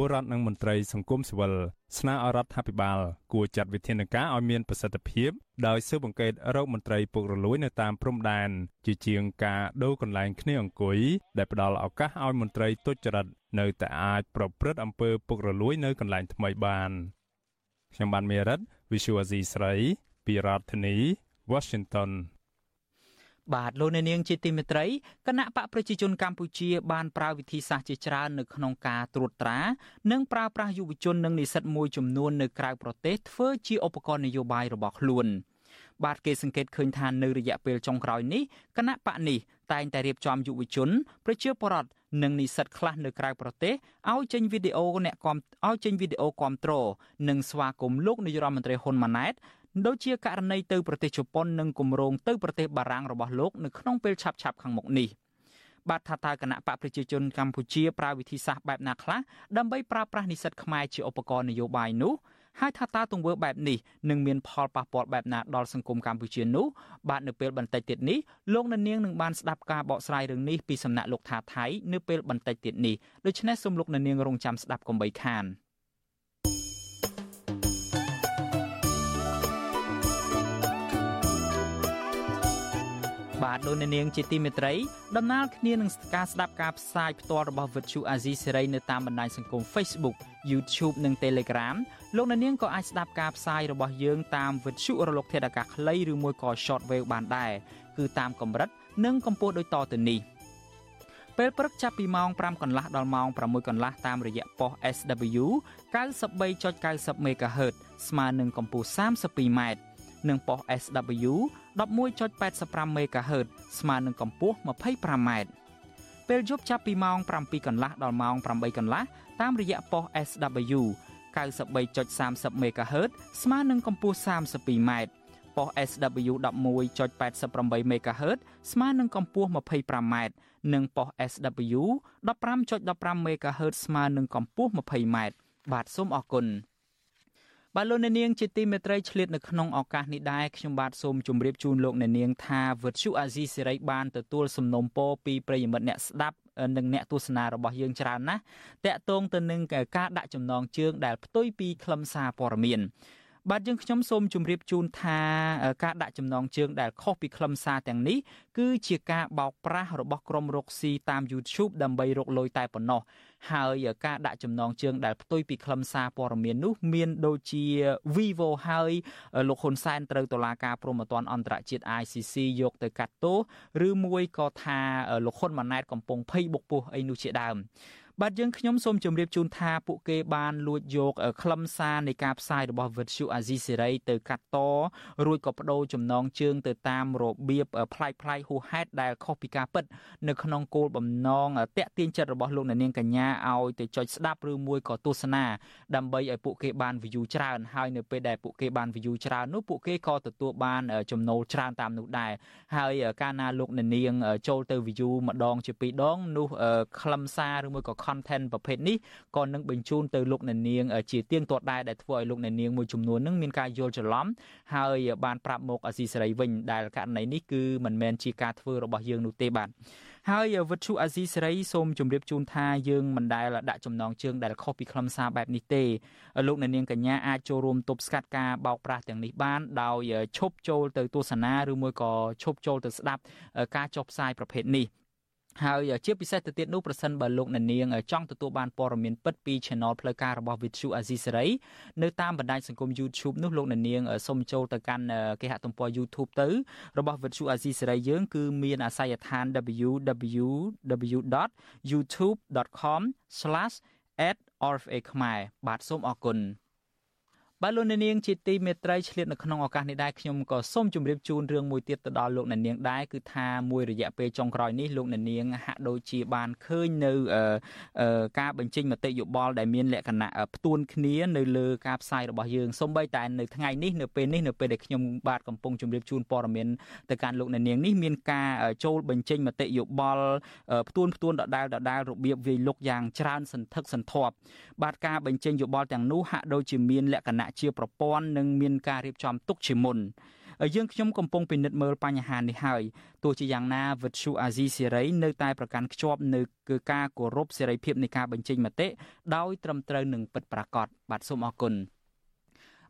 ពលរដ្ឋនិងមន្ត្រីសង្គមស៊ីវិលស្នើឲ្យរដ្ឋាភិបាលគួរចាត់វិធានការឲ្យមានប្រសិទ្ធភាពដោយស៊ើបអង្កេតរោគមន្ត្រីពុករលួយនៅតាមព្រំដែនជាជាងការដូរកន្លែងគ្នាអង្គុយដែលផ្ដល់ឱកាសឲ្យមន្ត្រីទុច្ចរិតនៅតែអាចប្រព្រឹត្តអំពើពុករលួយនៅកន្លែងថ្មីបានខ្ញុំបានមេរិត Visual Asia ស្រី ពីរដ្ឋធានី Washington
បាទលោកអ្នកនាងជាទីមេត្រីគណៈបកប្រជាជនកម្ពុជាបានប្រើវិធីសាស្ត្រជាច្រើននៅក្នុងការត្រួតត្រា និងប្រើប្រាស់យុវជននិងនិស្សិតមួយចំនួននៅក្រៅប្រទេសធ្វើជាឧបករណ៍នយោបាយរបស់ខ្លួនបាទគេសង្កេតឃើញថានៅរយៈពេលចុងក្រោយនេះគណៈបកនេះតែងតែរៀបចំយុវជន ប្រជាពលរដ្ឋនិងនិស្សិតខ្លះនៅក្រៅប្រទេសឲ្យចេញវីដេអូអ្នកគាំឲ្យចេញវីដេអូគាំទ្រនិងស្វាគមន៍លោកនាយរដ្ឋមន្ត្រីហ៊ុនម៉ាណែត ដូចជាករណីទៅប្រទេសជប៉ុននិងគម្រោងទៅប្រទេសបារាំងរបស់លោកនៅក្នុងពេលឆាប់ៗខាងមុខនេះបាទថាតើគណៈបកប្រជាជនកម្ពុជាប្រើវិធីសាស្ត្របែបណាខ្លះដើម្បីប្រើប្រាស់និស្សិតខ្មែរជាឧបករណ៍នយោបាយនោះហើយថាតើទង្វើបែបនេះនឹងមានផលប៉ះពាល់បែបណាដល់សង្គមកម្ពុជានោះបាទនៅពេលបន្តិចទៀតនេះលោកនាងនឹងបានស្ដាប់ការបកស្រាយរឿងនេះពីសំណាក់លោកថាថៃនៅពេលបន្តិចទៀតនេះដូច្នេះសូមលោកនាងរងចាំស្ដាប់កុំបីខាន។ បាទលោកអ្នកនាងជាទីមេត្រីដំណើរគ្នានឹងការស្ដាប់ការផ្សាយផ្ទាល់របស់ Vuthu Azizi Serai នៅតាមបណ្ដាញសង្គម Facebook YouTube និង Telegram លោកអ្នកនាងក៏អាចស្ដាប់ការផ្សាយរបស់យើងតាម Vuthu រលក ធាតុអាកាសខ្លីឬមួយក៏ Shortwave បានដែរគឺតាមកម្រិត និងកម្ពស់ដូចតទៅនេះពេលព្រឹកចាប់ពីម៉ោង5កន្លះដល់ម៉ោង6កន្លះតាមរយៈប៉ុស SW 93.90 MHz ស្មើនឹងកម្ពស់ 32m និងប៉ុស SW 11.85 MHz ស្មើនឹងកម្ពស់ 25m ពេលយប់ចាប់ពីម៉ោង7កន្លះដល់ម៉ោង8កន្លះតាមរយៈប៉ុស SW 93.30 MHz ស្មើនឹងកម្ពស់ 32m ប៉ុស SW 11.88 MHz ស្មើនឹងកម្ពស់ 25m និងប៉ុស SW 15.15 MHz ស្មើនឹងកម្ពស់ 20m បាទសូមអរគុណ បាទលោកអ្នកនាងជាទីមេត្រីឆ្លៀតនៅក្នុងឱកាសនេះដែរខ្ញុំបាទសូមជម្រាបជូនលោកអ្នកនាងថាវិទ្យុអាស៊ីសេរីបានទទួលសំណូមពរពីប្រិយមិត្តអ្នកស្ដាប់និងអ្នកទស្សនារបស់យើងច្រើនណាស់តាក់ទងទៅនឹងការដាក់ចំណងជើងដែលផ្ទុយពីខ្លឹមសារព័ត៌មានបាទយើងខ្ញុំសូមជម្រាបជូនថាការដាក់ចំណងជើងដែលខុសពីខ្លឹមសារទាំងនេះគឺជាការបោកប្រាស់របស់ក្រុមរកស៊ីតាម YouTube ដើម្បីរកលុយតែប៉ុណ្ណោះ ហើយការដាក់ចំណងជើងដែលផ្ទុយពីខ្លឹមសារព័ត៌មាននោះមានដូចជា Vivo ហើយលោកហ៊ុនសែនត្រូវតុលាការព្រហ្មទណ្ឌអន្តរជាតិ ICC យកទៅកាត់ទោសឬមួយក៏ថាលោកហ៊ុនម៉ាណែតកំពុងភ័យបុកពោះអីនោះជាដើម បាទយើងខ្ញុំសូមជម្រាបជូនថាពួកគេបានលួចយកខ្លឹមសារនៃការផ្សាយរបស់ Virtu Azizi Serai ទៅកាត់តរួចក៏បដូរចំណងជើងទៅតាមរបៀបប្លែកប្លែកហួសហេតុដែលខុសពីការពិតនៅក្នុងគោលបំណងតាក់ទាញចិត្តរបស់លោកអ្នកនាងកញ្ញាឲ្យទៅចុចស្ដាប់ឬមួយក៏ទស្សនាដើម្បីឲ្យពួកគេបាន view ច្រើនហើយនៅពេលដែលពួកគេបាន view ច្រើននោះពួកគេក៏ទទួលបានចំណូលច្រើនតាមនោះដែរហើយកាលណាលោកអ្នកនាងចូលទៅ view ម្ដងជាពីរដងនោះខ្លឹមសារឬមួយក៏ content ប្រភេទនេះក៏នឹងបញ្ជូនទៅលោកអ្នកនាងជាទៀងទាត់ដែរដែលធ្វើឲ្យលោកអ្នកនាងមួយចំនួននឹងមានការយល់ច្រឡំហើយបានប្រាប់មកអាស៊ីសេរីវិញដែលករណីនេះគឺមិនមែនជាការធ្វើរបស់យើងនោះទេបាទហើយវិទ្យុអាស៊ីសេរីសូមជម្រាបជូនថាយើងមិនដែលដាក់ចំណងជើងដែលខុសពីខ្លឹមសារបែបនេះទេលោកអ្នកនាងកញ្ញាអាចចូលរួមទប់ស្កាត់ការបោកប្រាស់ទាំងនេះបានដោយឈប់ចូលទៅទស្សនាឬមួយក៏ឈប់ចូលទៅស្ដាប់ការចុះផ្សាយប្រភេទនេះ ហើយជាពិសេសទៅទៀតនោះប្រសិនបើលោកអ្នកនាងចង់ទទួលបានព័ត៌មានពិតពី Channel ផ្លូវការរបស់ Vithu Azisari នៅតាមបណ្ដាញសង្គម YouTube នោះលោកអ្នកនាងសូមចូលទៅកាន់គេហទំព័រ YouTube ទៅរបស់ Vithu Azisari យើងគឺមានអាសយដ្ឋាន www.youtube.com/@orfa ខ្មែរបាទសូមអរគុណ បាទលោកអ្នកនាងជាទីមេត្រីឆ្លៀតនៅក្នុងឱកាសនេះដែរខ្ញុំក៏សូមជម្រាបជូនរឿងមួយទៀតទៅដល់លោកអ្នកនាងដែរគឺថាមួយរយៈពេលចុងក្រោយនេះលោកអ្នកនាងហាក់ដូចជាបានឃើញនៅការបញ្ចេញមតិយោបល់ដែលមានលក្ខណៈផ្ទួនគ្នានៅលើការផ្សាយរបស់យើងសូម្បីតែនៅថ្ងៃនេះនៅពេលនេះនៅពេលដែលខ្ញុំបាទកំពុងជម្រាបជូនព័ត៌មានទៅកាន់លោកអ្នកនាងនេះមានការចូលបញ្ចេញមតិយោបល់ផ្ទួនផ្ទួនដដែលដដែលរបៀបវាយលុកយ៉ាងច្រើនសន្ធឹកសន្ធាប់បាទការបញ្ចេញយោបល់ទាំងនោះហាក់ដូចជាមានលក្ខណៈជាប្រព័ន្ធនិងមានការរៀបចំទុកជាមុនយើងខ្ញុំកំពុងពិនិត្យមើលបញ្ហានេះហើយទោះជាយ៉ាងណាវិទ្យុអាស៊ីសេរីនៅតែប្រកាន់ខ្ជាប់នៅគឺការគោរពសេរីភាពនៃការបញ្ចេញមតិដោយត្រឹមត្រូវនិងពិតប្រាកដបាទសូមអរគុណ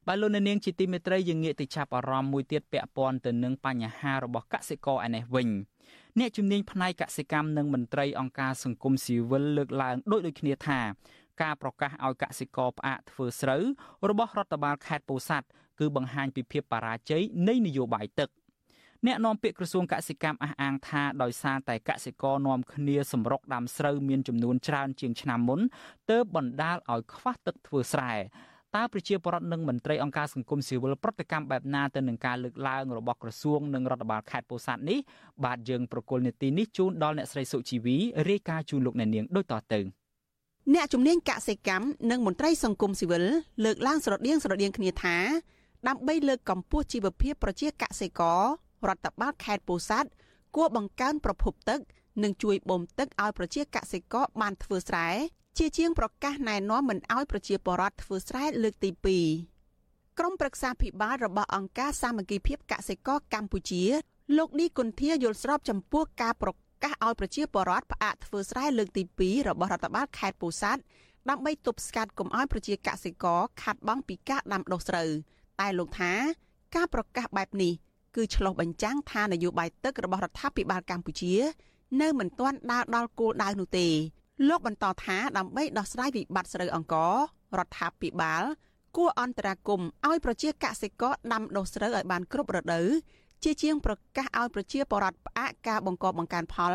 បាទលោកនាងជាទីមេត្រីយើងងាកទៅចាប់អារម្មណ៍មួយទៀតពាក់ព័ន្ធទៅនឹងបញ្ហារបស់កសិករឯនេះវិញអ្នកជំនាញផ្នែកកសិកម្មនិងមន្ត្រីអង្គការសង្គមស៊ីវិលលើកឡើងដូចដូចគ្នាថា ការប្រកាសឲ្យកសិករផ្អាកធ្វើស្រូវរបស់រដ្ឋបាលខេត្តពោធិ៍សាត់គឺបង្ហាញពីភាពបរាជ័យនៃនយោបាយទឹកអ្នកនាំពាក្យក្រសួងកសិកម្មអះអាងថាដោយសារតែកសិករនាំគ្នាសម្រុកដាំស្រូវមានចំនួនច្រើនជាងឆ្នាំមុនទើបបណ្ដាលឲ្យខ្វះទឹកធ្វើស្រែតើប្រជាពលរដ្ឋនិងមន្ត្រីអង្គការសង្គមស៊ីវិលប្រតិកម្មបែបណាទៅនឹងការលើកឡើងរបស់ក្រសួងនិងរដ្ឋបាលខេត្តពោធិ៍សាត់នេះបាទយើងប្រកុលនីតិនេះជូនដល់អ្នកស្រីសុជីវីរាយការណ៍ជូនលោកអ្នកនាងដូចតទៅ។
អ្នកជំនាញកសិកម្មនិងមន្ត្រីសង្គមស៊ីវិលលើកឡើងស្រដៀងស្រដៀងគ្នាថាដើម្បីលើកកម្ពស់ជីវភាពប្រជាកសិកររដ្ឋបាលខេត្តពោធិ៍សាត់គួរបង្កើនប្រភពទឹកនិងជួយបូមទឹកឲ្យប្រជាកសិករបានធ្វើស្រែជាជាងប្រកាសណែនាំមិនឲ្យប្រជាពលរដ្ឋធ្វើស្រែលើកទី2ក្រុមប្រឹក្សាភិបាលរបស់អង្គការសាមគ្គីភាពកសិករកម្ពុជាលោកឌីគុន្ធាយល់ស្របចំពោះការប្រ កាសឲ្យប្រជាពលរដ្ឋផ្អាកធ្វើស្រែលើកទី2របស់រដ្ឋបាលខេត្តពោធិ៍សាត់ដើម្បីទប់ស្កាត់កុំឲ្យប្រជាកសិករខាត់បង់ពីការដាំដុះស្រូវតែលោកថា ការប្រកាសបែបនេះគឺឆ្លុះបញ្ចាំងថានយោបាយទឹករបស់រដ្ឋាភិបាលកម្ពុជា នៅមិនទាន់ដើរដល់គោលដៅនោះទេ លោកបន្តថាដើម្បីដោះស្រាយវិបត្តិស្រូវអង្កររដ្ឋាភិបាលគួរអន្តរាគមឲ្យប្រជាកសិករដាំដុះស្រូវឲ្យបានគ្រប់រដូវ ជាជាងប្រកាសឲ្យប្រជាពលរដ្ឋផ្អាកការបង្កបង្កើនផល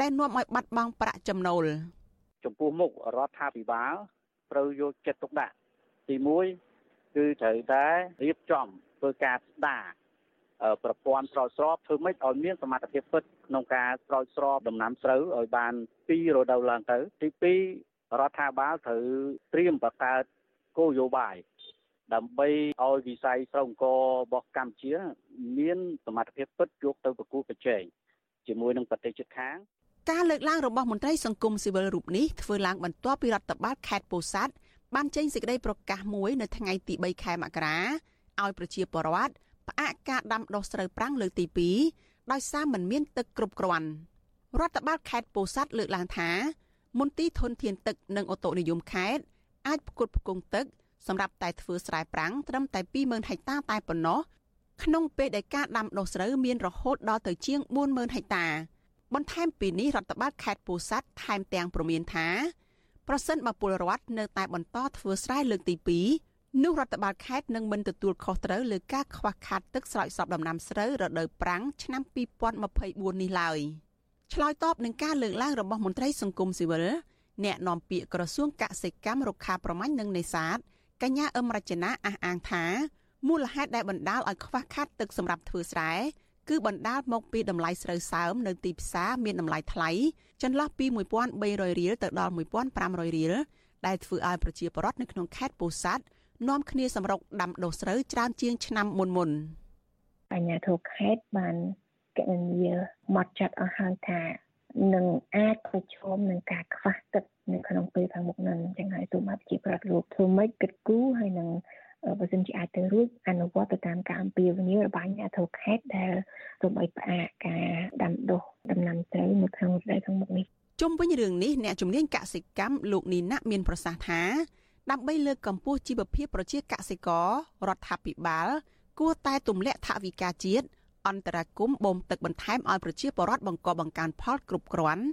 ដែលនាំឲ្យបាត់បង់ប្រាក់ចំណូល
ចំពោះមុខរដ្ឋាភិបាលត្រូវយកចិត្តទុកដាក់ទី1គឺត្រូវតែរៀបចំធ្វើការស្ដារប្រព័ន្ធស្រោចស្រពធ្វើម៉េចឲ្យមានសមត្ថភាពពិតក្នុងការស្រោចស្រពដំណាំស្រូវឲ្យបាន2រដូវឡើងទៅទី2រដ្ឋាភិបាលត្រូវត្រៀមបង្កើតគោលនយោបាយ ដើម្បីឲ្យវិស័យស្រោងករបស់កម្ពុជា មានសមត្ថភាពពិតយកទៅប្រកួតប្រជែងជាមួយនឹងប្រទេសជិតខាង
ការលើកឡើងរបស់មន្ត្រីសង្គមស៊ីវិលរូបនេះធ្វើឡើងបន្ទាប់ពីរដ្ឋបាលខេត្តពោធិ៍សាត់បានចេញសេចក្តីប្រកាសមួយនៅថ្ងៃទី3ខែមករាឲ្យប្រជាពលរដ្ឋផ្អាកការដាំដុះស្រូវប្រាំងលើកទី2ដោយសារមិនមានទឹកគ្រប់គ្រាន់រដ្ឋបាលខេត្តពោធិ៍សាត់លើកឡើងថា មន្ទីរធនធានទឹកនិងអូតូនិយមខេត្តអាចផ្គត់ផ្គង់ទឹក សម្រាប់តែធ្វើស្រែប្រាំងត្រឹមតែ20000ហិកតាតែប៉ុណ្ណោះក្នុងពេលដែលការដាំដុះស្រូវមានរហូតដល់ទៅជាង40000ហិកតាបន្ថែមពីនេះរដ្ឋបាលខេត្តពោធិ៍សាត់ថែមទាំងព្រមានថាប្រសិនបើពលរដ្ឋនៅតែបន្តធ្វើស្រែលើកទី2នោះរដ្ឋបាលខេត្តនឹងមិនទទួលខុសត្រូវលើការខ្វះខាតទឹកស្រោចស្រពដំណាំស្រូវរដូវប្រាំងឆ្នាំ2024នេះឡើយឆ្លើយតបនឹងការលើកឡើងរបស់មន្ត្រីសង្គមស៊ីវិលអ្នកនាំពាក្យក្រសួងកសិកម្មរុក្ខាប្រមាញ់និងនេសាទ កញ្ញាអឹមរចនាអះអាងថាមូលហេតុដែលបណ្ដាលឲ្យខ្វះខាតទឹកសម្រាប់ធ្វើស្រែគឺបណ្ដាលមកពីតម្លៃស្រូវសើមនៅទីផ្សារមានតម្លៃថ្លៃចន្លោះពី1300រៀលទៅដល់1500រៀលដែលធ្វើឲ្យប្រជាពលរដ្ឋនៅក្នុងខេត្តពោធិ៍សាត់នាំគ្នាសម្រុកដាំដុះស្រូវច្រើនជាងឆ្នាំមុនមុន
អញ្ញាធិខេត្តបានកណនីមកចាត់អស់ហើយថា នឹងអាចប្រឈមនឹងការខ្វះទឹកនៅក្នុងពេលខាងមុខនឹងអញ្ចឹងហើយទូមកជាប្រដ្ឋលោកធ្វើម៉េចគិតគូរហើយនឹងបើសិនជាអាចទៅរួចអនុវត្តទៅតាមការអំពាវនាវរបស់អាជ្ញាធរខេត្តដែលសូមឲ្យផ្អាកការដាំដុះដំណាំស្រូវនៅក្នុងរដូវខាងមុខនេះ
ជុំវិញរឿងនេះអ្នកជំនាញកសិកម្មលោកនីណាមានប្រសាសន៍ថាដើម្បីលើកកម្ពស់ជីវភាពប្រជាកសិកររដ្ឋាភិបាលគួរតែទម្លាក់ថវិកាជាតិ អន្តរាគមបូមទឹកបន្ថែមឲ្យប្រជាពលរដ្ឋបង្កបង្កើនផលគ្រប់គ្រាន់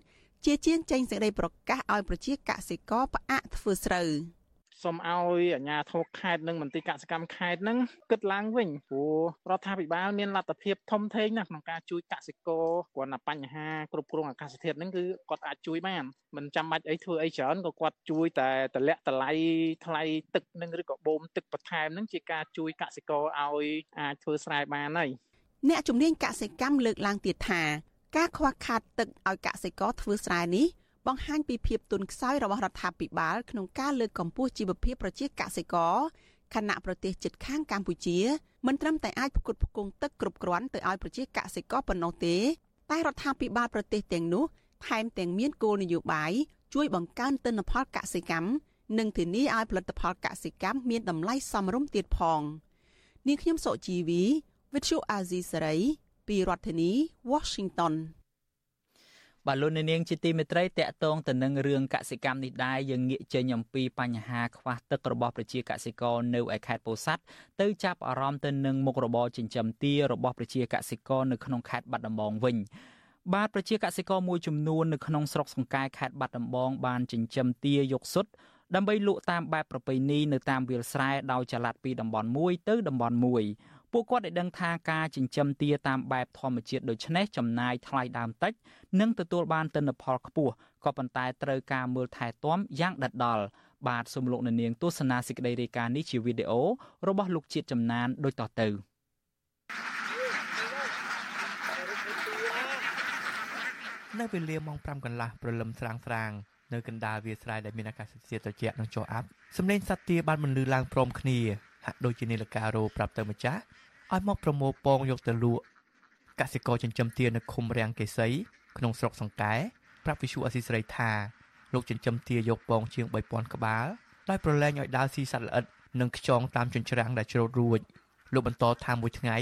ជាជាងចេញសេចក្តីប្រកាសឲ្យប្រជាកសិករផ្អាកធ្វើស្រូវ។
សូមឲ្យអាជ្ញាធរខេត្តនិងមន្ទីរកសិកម្មខេត្តនឹងគិតឡើងវិញព្រោះរដ្ឋាភិបាលមានលទ្ធភាពធំធេងណាស់ក្នុងការជួយកសិករគ្រាន់តែបញ្ហាគ្រប់គ្រងអាកាសធាតុហ្នឹងគឺគាត់អាចជួយបានមិនចាំបាច់អីធ្វើអីច្រើនក៏គាត់ជួយតែតម្លាក់តម្លៃថ្លៃទឹកនឹងឬក៏បូមទឹកបន្ថែមហ្នឹងជាការជួយកសិករឲ្យអាចធ្វើស្រែបានហើយ
អ្នកជំនាញកសិកម្មលើកឡើងទៀតថាការខ្វះខាតទឹកឲ្យកសិករធ្វើស្រែនេះបង្ហាញពីភាពទន់ខ្សោយរបស់រដ្ឋាភិបាលក្នុងការលើកកម្ពស់ជីវភាពប្រជាកសិករខណៈប្រទេសជិតខាងកម្ពុជាមិនត្រឹមតែអាចផ្គត់ផ្គង់ទឹកគ្រប់គ្រាន់ទៅឲ្យប្រជាកសិករប៉ុណ្ណោះទេ តែរដ្ឋាភិបាលប្រទេសទាំងនោះថែមទាំងមានគោលនយោបាយជួយបង្កើនទិន្នផលកសិកម្មនិងធានាឲ្យផលិតផលកសិកម្មមានតម្លៃសមរម្យទៀតផងនាងខ្ញុំសុជីវី Vithu Azizi Saray ពីរដ្ឋធានី Washington
បាទលោកនាងជាទីមេត្រីតកតងទៅនឹងរឿងកសិកម្មនេះដែរយើងងាកចេញអំពីបញ្ហាខ្វះទឹករបស់ប្រជាកសិករនៅឯខេត្តពោធិ៍សាត់ទៅចាប់អារម្មណ៍ទៅនឹងមុខរបរចិញ្ចឹមទារបស់ប្រជាកសិករនៅក្នុងខេត្តបាត់ដំបងវិញបាទប្រជាកសិករមួយចំនួននៅក្នុងស្រុកសង្កែខេត្តបាត់ដំបងបានចិញ្ចឹមទាយកសុទ្ធដើម្បីលក់តាមបែបប្រពៃណីនៅតាមវាលស្រែដោយចល័តពីតំបន់មួយទៅតំបន់មួយ ពួកគាត់ได้ដឹងថាការចិញ្ចឹមទាតាមបែបធម្មជាតិដូចនេះចំណាយថ្លៃដើមតិចនិងទទួលបានទិន្នផលខ្ពស់ក៏ប៉ុន្តែត្រូវការមើលថែទាំយ៉ាងដិតដល់បាទសូមលោកអ្នកនាងទស្សនាសេចក្តីរាយការណ៍នេះជាវីដេអូរបស់លោកជាតិចំណានដូចតទៅ
នៅវេលាម៉ោង5កន្លះព្រលឹមស្រាងស្រាងនៅកណ្ដាលវាលស្រែដែលមានអាកាសធាតុត្រជាក់និងជោអាប់សម្លេងសត្វទាបានបន្លឺឡើងព្រមគ្នាហាក់ដូចជានាឡិការោប្រាប់ទៅម្ចាស់ ឲ្យមកប្រមូលពងយកទៅលក់កសិករចិញ្ចឹមទានៅឃុំរាំងកេសីក្នុងស្រុកសង្កែប្រាប់វិសុអសីស្រីថាលោកចិញ្ចឹមទាយកពងជាង3000ក្បាលដោយប្រឡែងឲ្យដើរស៊ីសត្វល្អិតនិងខ្យងតាមចិញ្ច្រាំងដែលច្រូតរួចលោកបន្តថាមួយថ្ងៃ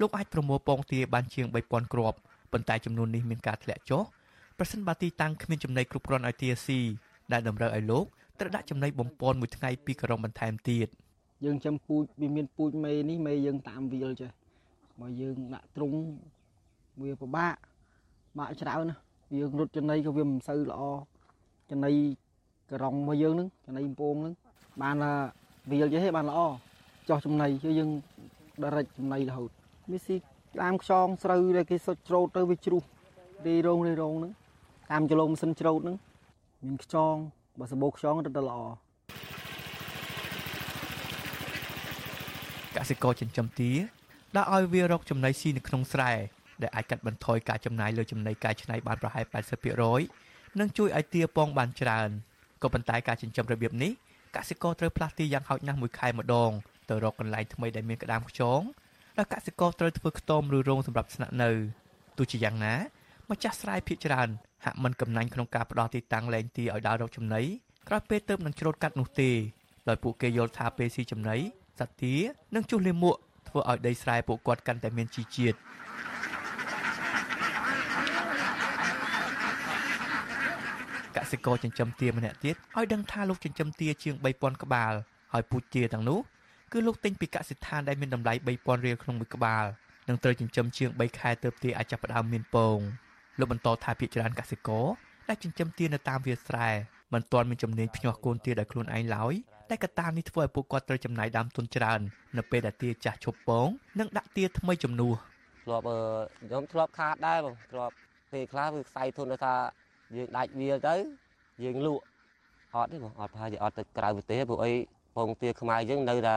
លោកអាចប្រមូលពងទាបានជាង3000គ្រាប់ប៉ុន្តែចំនួននេះមានការធ្លាក់ចុះប្រសិនបើទីតាំងគ្មានចំណីគ្រប់គ្រាន់ឲ្យទាស៊ីដែលតម្រូវឲ្យលោកត្រូវដាក់ចំណីបំពន់មួយថ្ងៃពីរក្រុមបន្ថែមទៀត។
យើងចាំពូជវាមានពូជមេនេះមេយើងតាមវាលចេះបើយើងដាក់ទ្រុងវាពិបាកបាក់ច្រើនណាយើងរត់ចំណីក៏វាមិនសូវល្អចំណីក្រងរបស់យើងហ្នឹងចំណីពងហ្នឹងបានវាលចេះបានល្អចោះចំណីគឺយើងដរិចចំណីរហូតមានស៊ីតាមខ្យងស្រូវដែលគេសុចច្រូតទៅវាជ្រុះរីរងរីរងហ្នឹងតាមចលងម៉ាស៊ីនច្រូតហ្នឹងមានខ្យងបើសបោខ្យងរត់ទៅល្អ
កសិករចិញ្ចឹមទាដែលឲ្យវារកចំណីស៊ីនៅក្នុងស្រែដែលអាចកាត់បន្ថយការចំណាយលើចំណីកែច្នៃបានប្រហែល80%និងជួយឲ្យទាពងបានច្រើនក៏ប៉ុន្តែការចិញ្ចឹមរបៀបនេះកសិករត្រូវផ្លាស់ទីយ៉ាងហោចណាស់មួយខែម្ដងទៅរកកន្លែងថ្មីដែលមានក្តាមខ្យងដែលកសិករត្រូវធ្វើខ្ទមឬរោងសម្រាប់ស្នាក់នៅទោះជាយ៉ាងណាម្ចាស់ស្រែភ ieck ច្រើនហាក់មិនកំណាញ់ក្នុងការផ្ដោតទីតាំងលែងទីឲ្យដើររកចំណីក្រោយពេលទៅនឹងច្រូតកាត់នោះទេដោយពួកគេយល់ថាពេលស៊ីចំណី សត្វទានិងជុះលាមកធ្វើឲ្យដីស្រែពួកគាត់កាន់តែមានជីជាតិកសិករចិញ្ចឹមទាម្នាក់ទៀតឲ្យដឹងថាលោកចិញ្ចឹមទាជាង3000ក្បាលហើយពូជទាទាំងនោះគឺលោកទិញពីកសិដ្ឋានដែលមានតម្លៃ3000រៀលក្នុងមួយក្បាលនិងត្រូវចិញ្ចឹមជាង3ខែទើបទាអាចចាប់ផ្ដើមមានពងលោកបន្តថាភាគច្រើនកសិករដែលចិញ្ចឹមទានៅតាមវាលស្រែមិនទាន់មានជំនាញភ្ញាស់កូនទាដោយខ្លួនឯងឡើយ តែកត្តានេះធ្វើឲ្យពួកគាត់ត្រូវចំណាយដើមទុនច្រើន នៅពេលដែលទាចាស់ឈប់ពង និងដាក់ទាថ្មីជំនួស
ធ្លាប់ខ្ញុំធ្លាប់ខាតដែរបងធ្លាប់ពេលខ្លះវាខ្សែធនថា យើងដាច់វាទៅយើងលក់អត់ទេបងអត់ថាយើងអត់ទៅក្រៅប្រទេសព្រោះអីពងទាខ្មែរយើងនៅតែ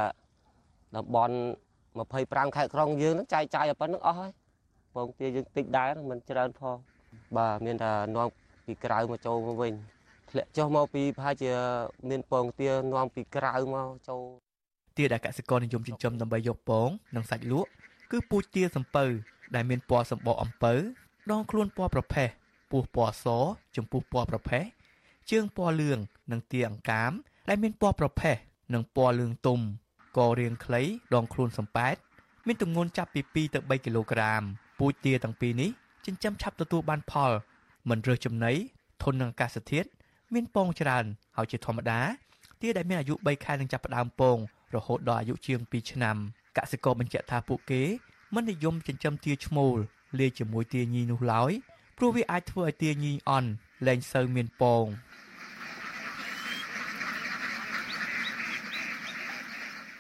តំបន់25ខេត្តក្រុងយើងហ្នឹងចាយចាយប៉ុណ្្នឹងអស់ហើយពងទាយើងតិចដែរមិនច្រើនផងបាទមានតែនាំពីក្រៅមកចូលមកវិញ ធ្លាក់ចុះមកពីប្រហែលជា មានពងទានាំពីក្រៅមកចូល
ទាដែលកសិករនិយមចិញ្ចឹមដើម្បីយកពង និងសាច់លក់គឺពូជទាសំពៅដែលមានពណ៌សម្បកអំពៅដងខ្លួនពណ៌ប្រផេះពោះពណ៌សចំពោះពណ៌ប្រផេះជើងពណ៌លឿងនិងទាអង្កាម ដែលមានពណ៌ប្រផេះនិងពណ៌លឿងទុំករាងខ្លីដងខ្លួនសំប៉ែតមានទម្ងន់ចាប់ពី2ទៅ3គីឡូក្រាមពូជទាទាំងពីរនេះចិញ្ចឹមឆាប់ទទួលបានផល មិនរើសចំណីធន់នឹងអាកាសធាតុ មានពងច្រើនហើយជាធម្មតាទាដែលមានអាយុ3ខែនឹងចាប់ផ្ដើមពងរហូតដល់អាយុជាង2ឆ្នាំកសិករបញ្ជាក់ថាពួកគេមិននិយមចិញ្ចឹមទាឈ្មោលលាយជាមួយទាញីនោះឡើយព្រោះវាអាចធ្វើឲ្យទាញីអន់លែងសូវមានពង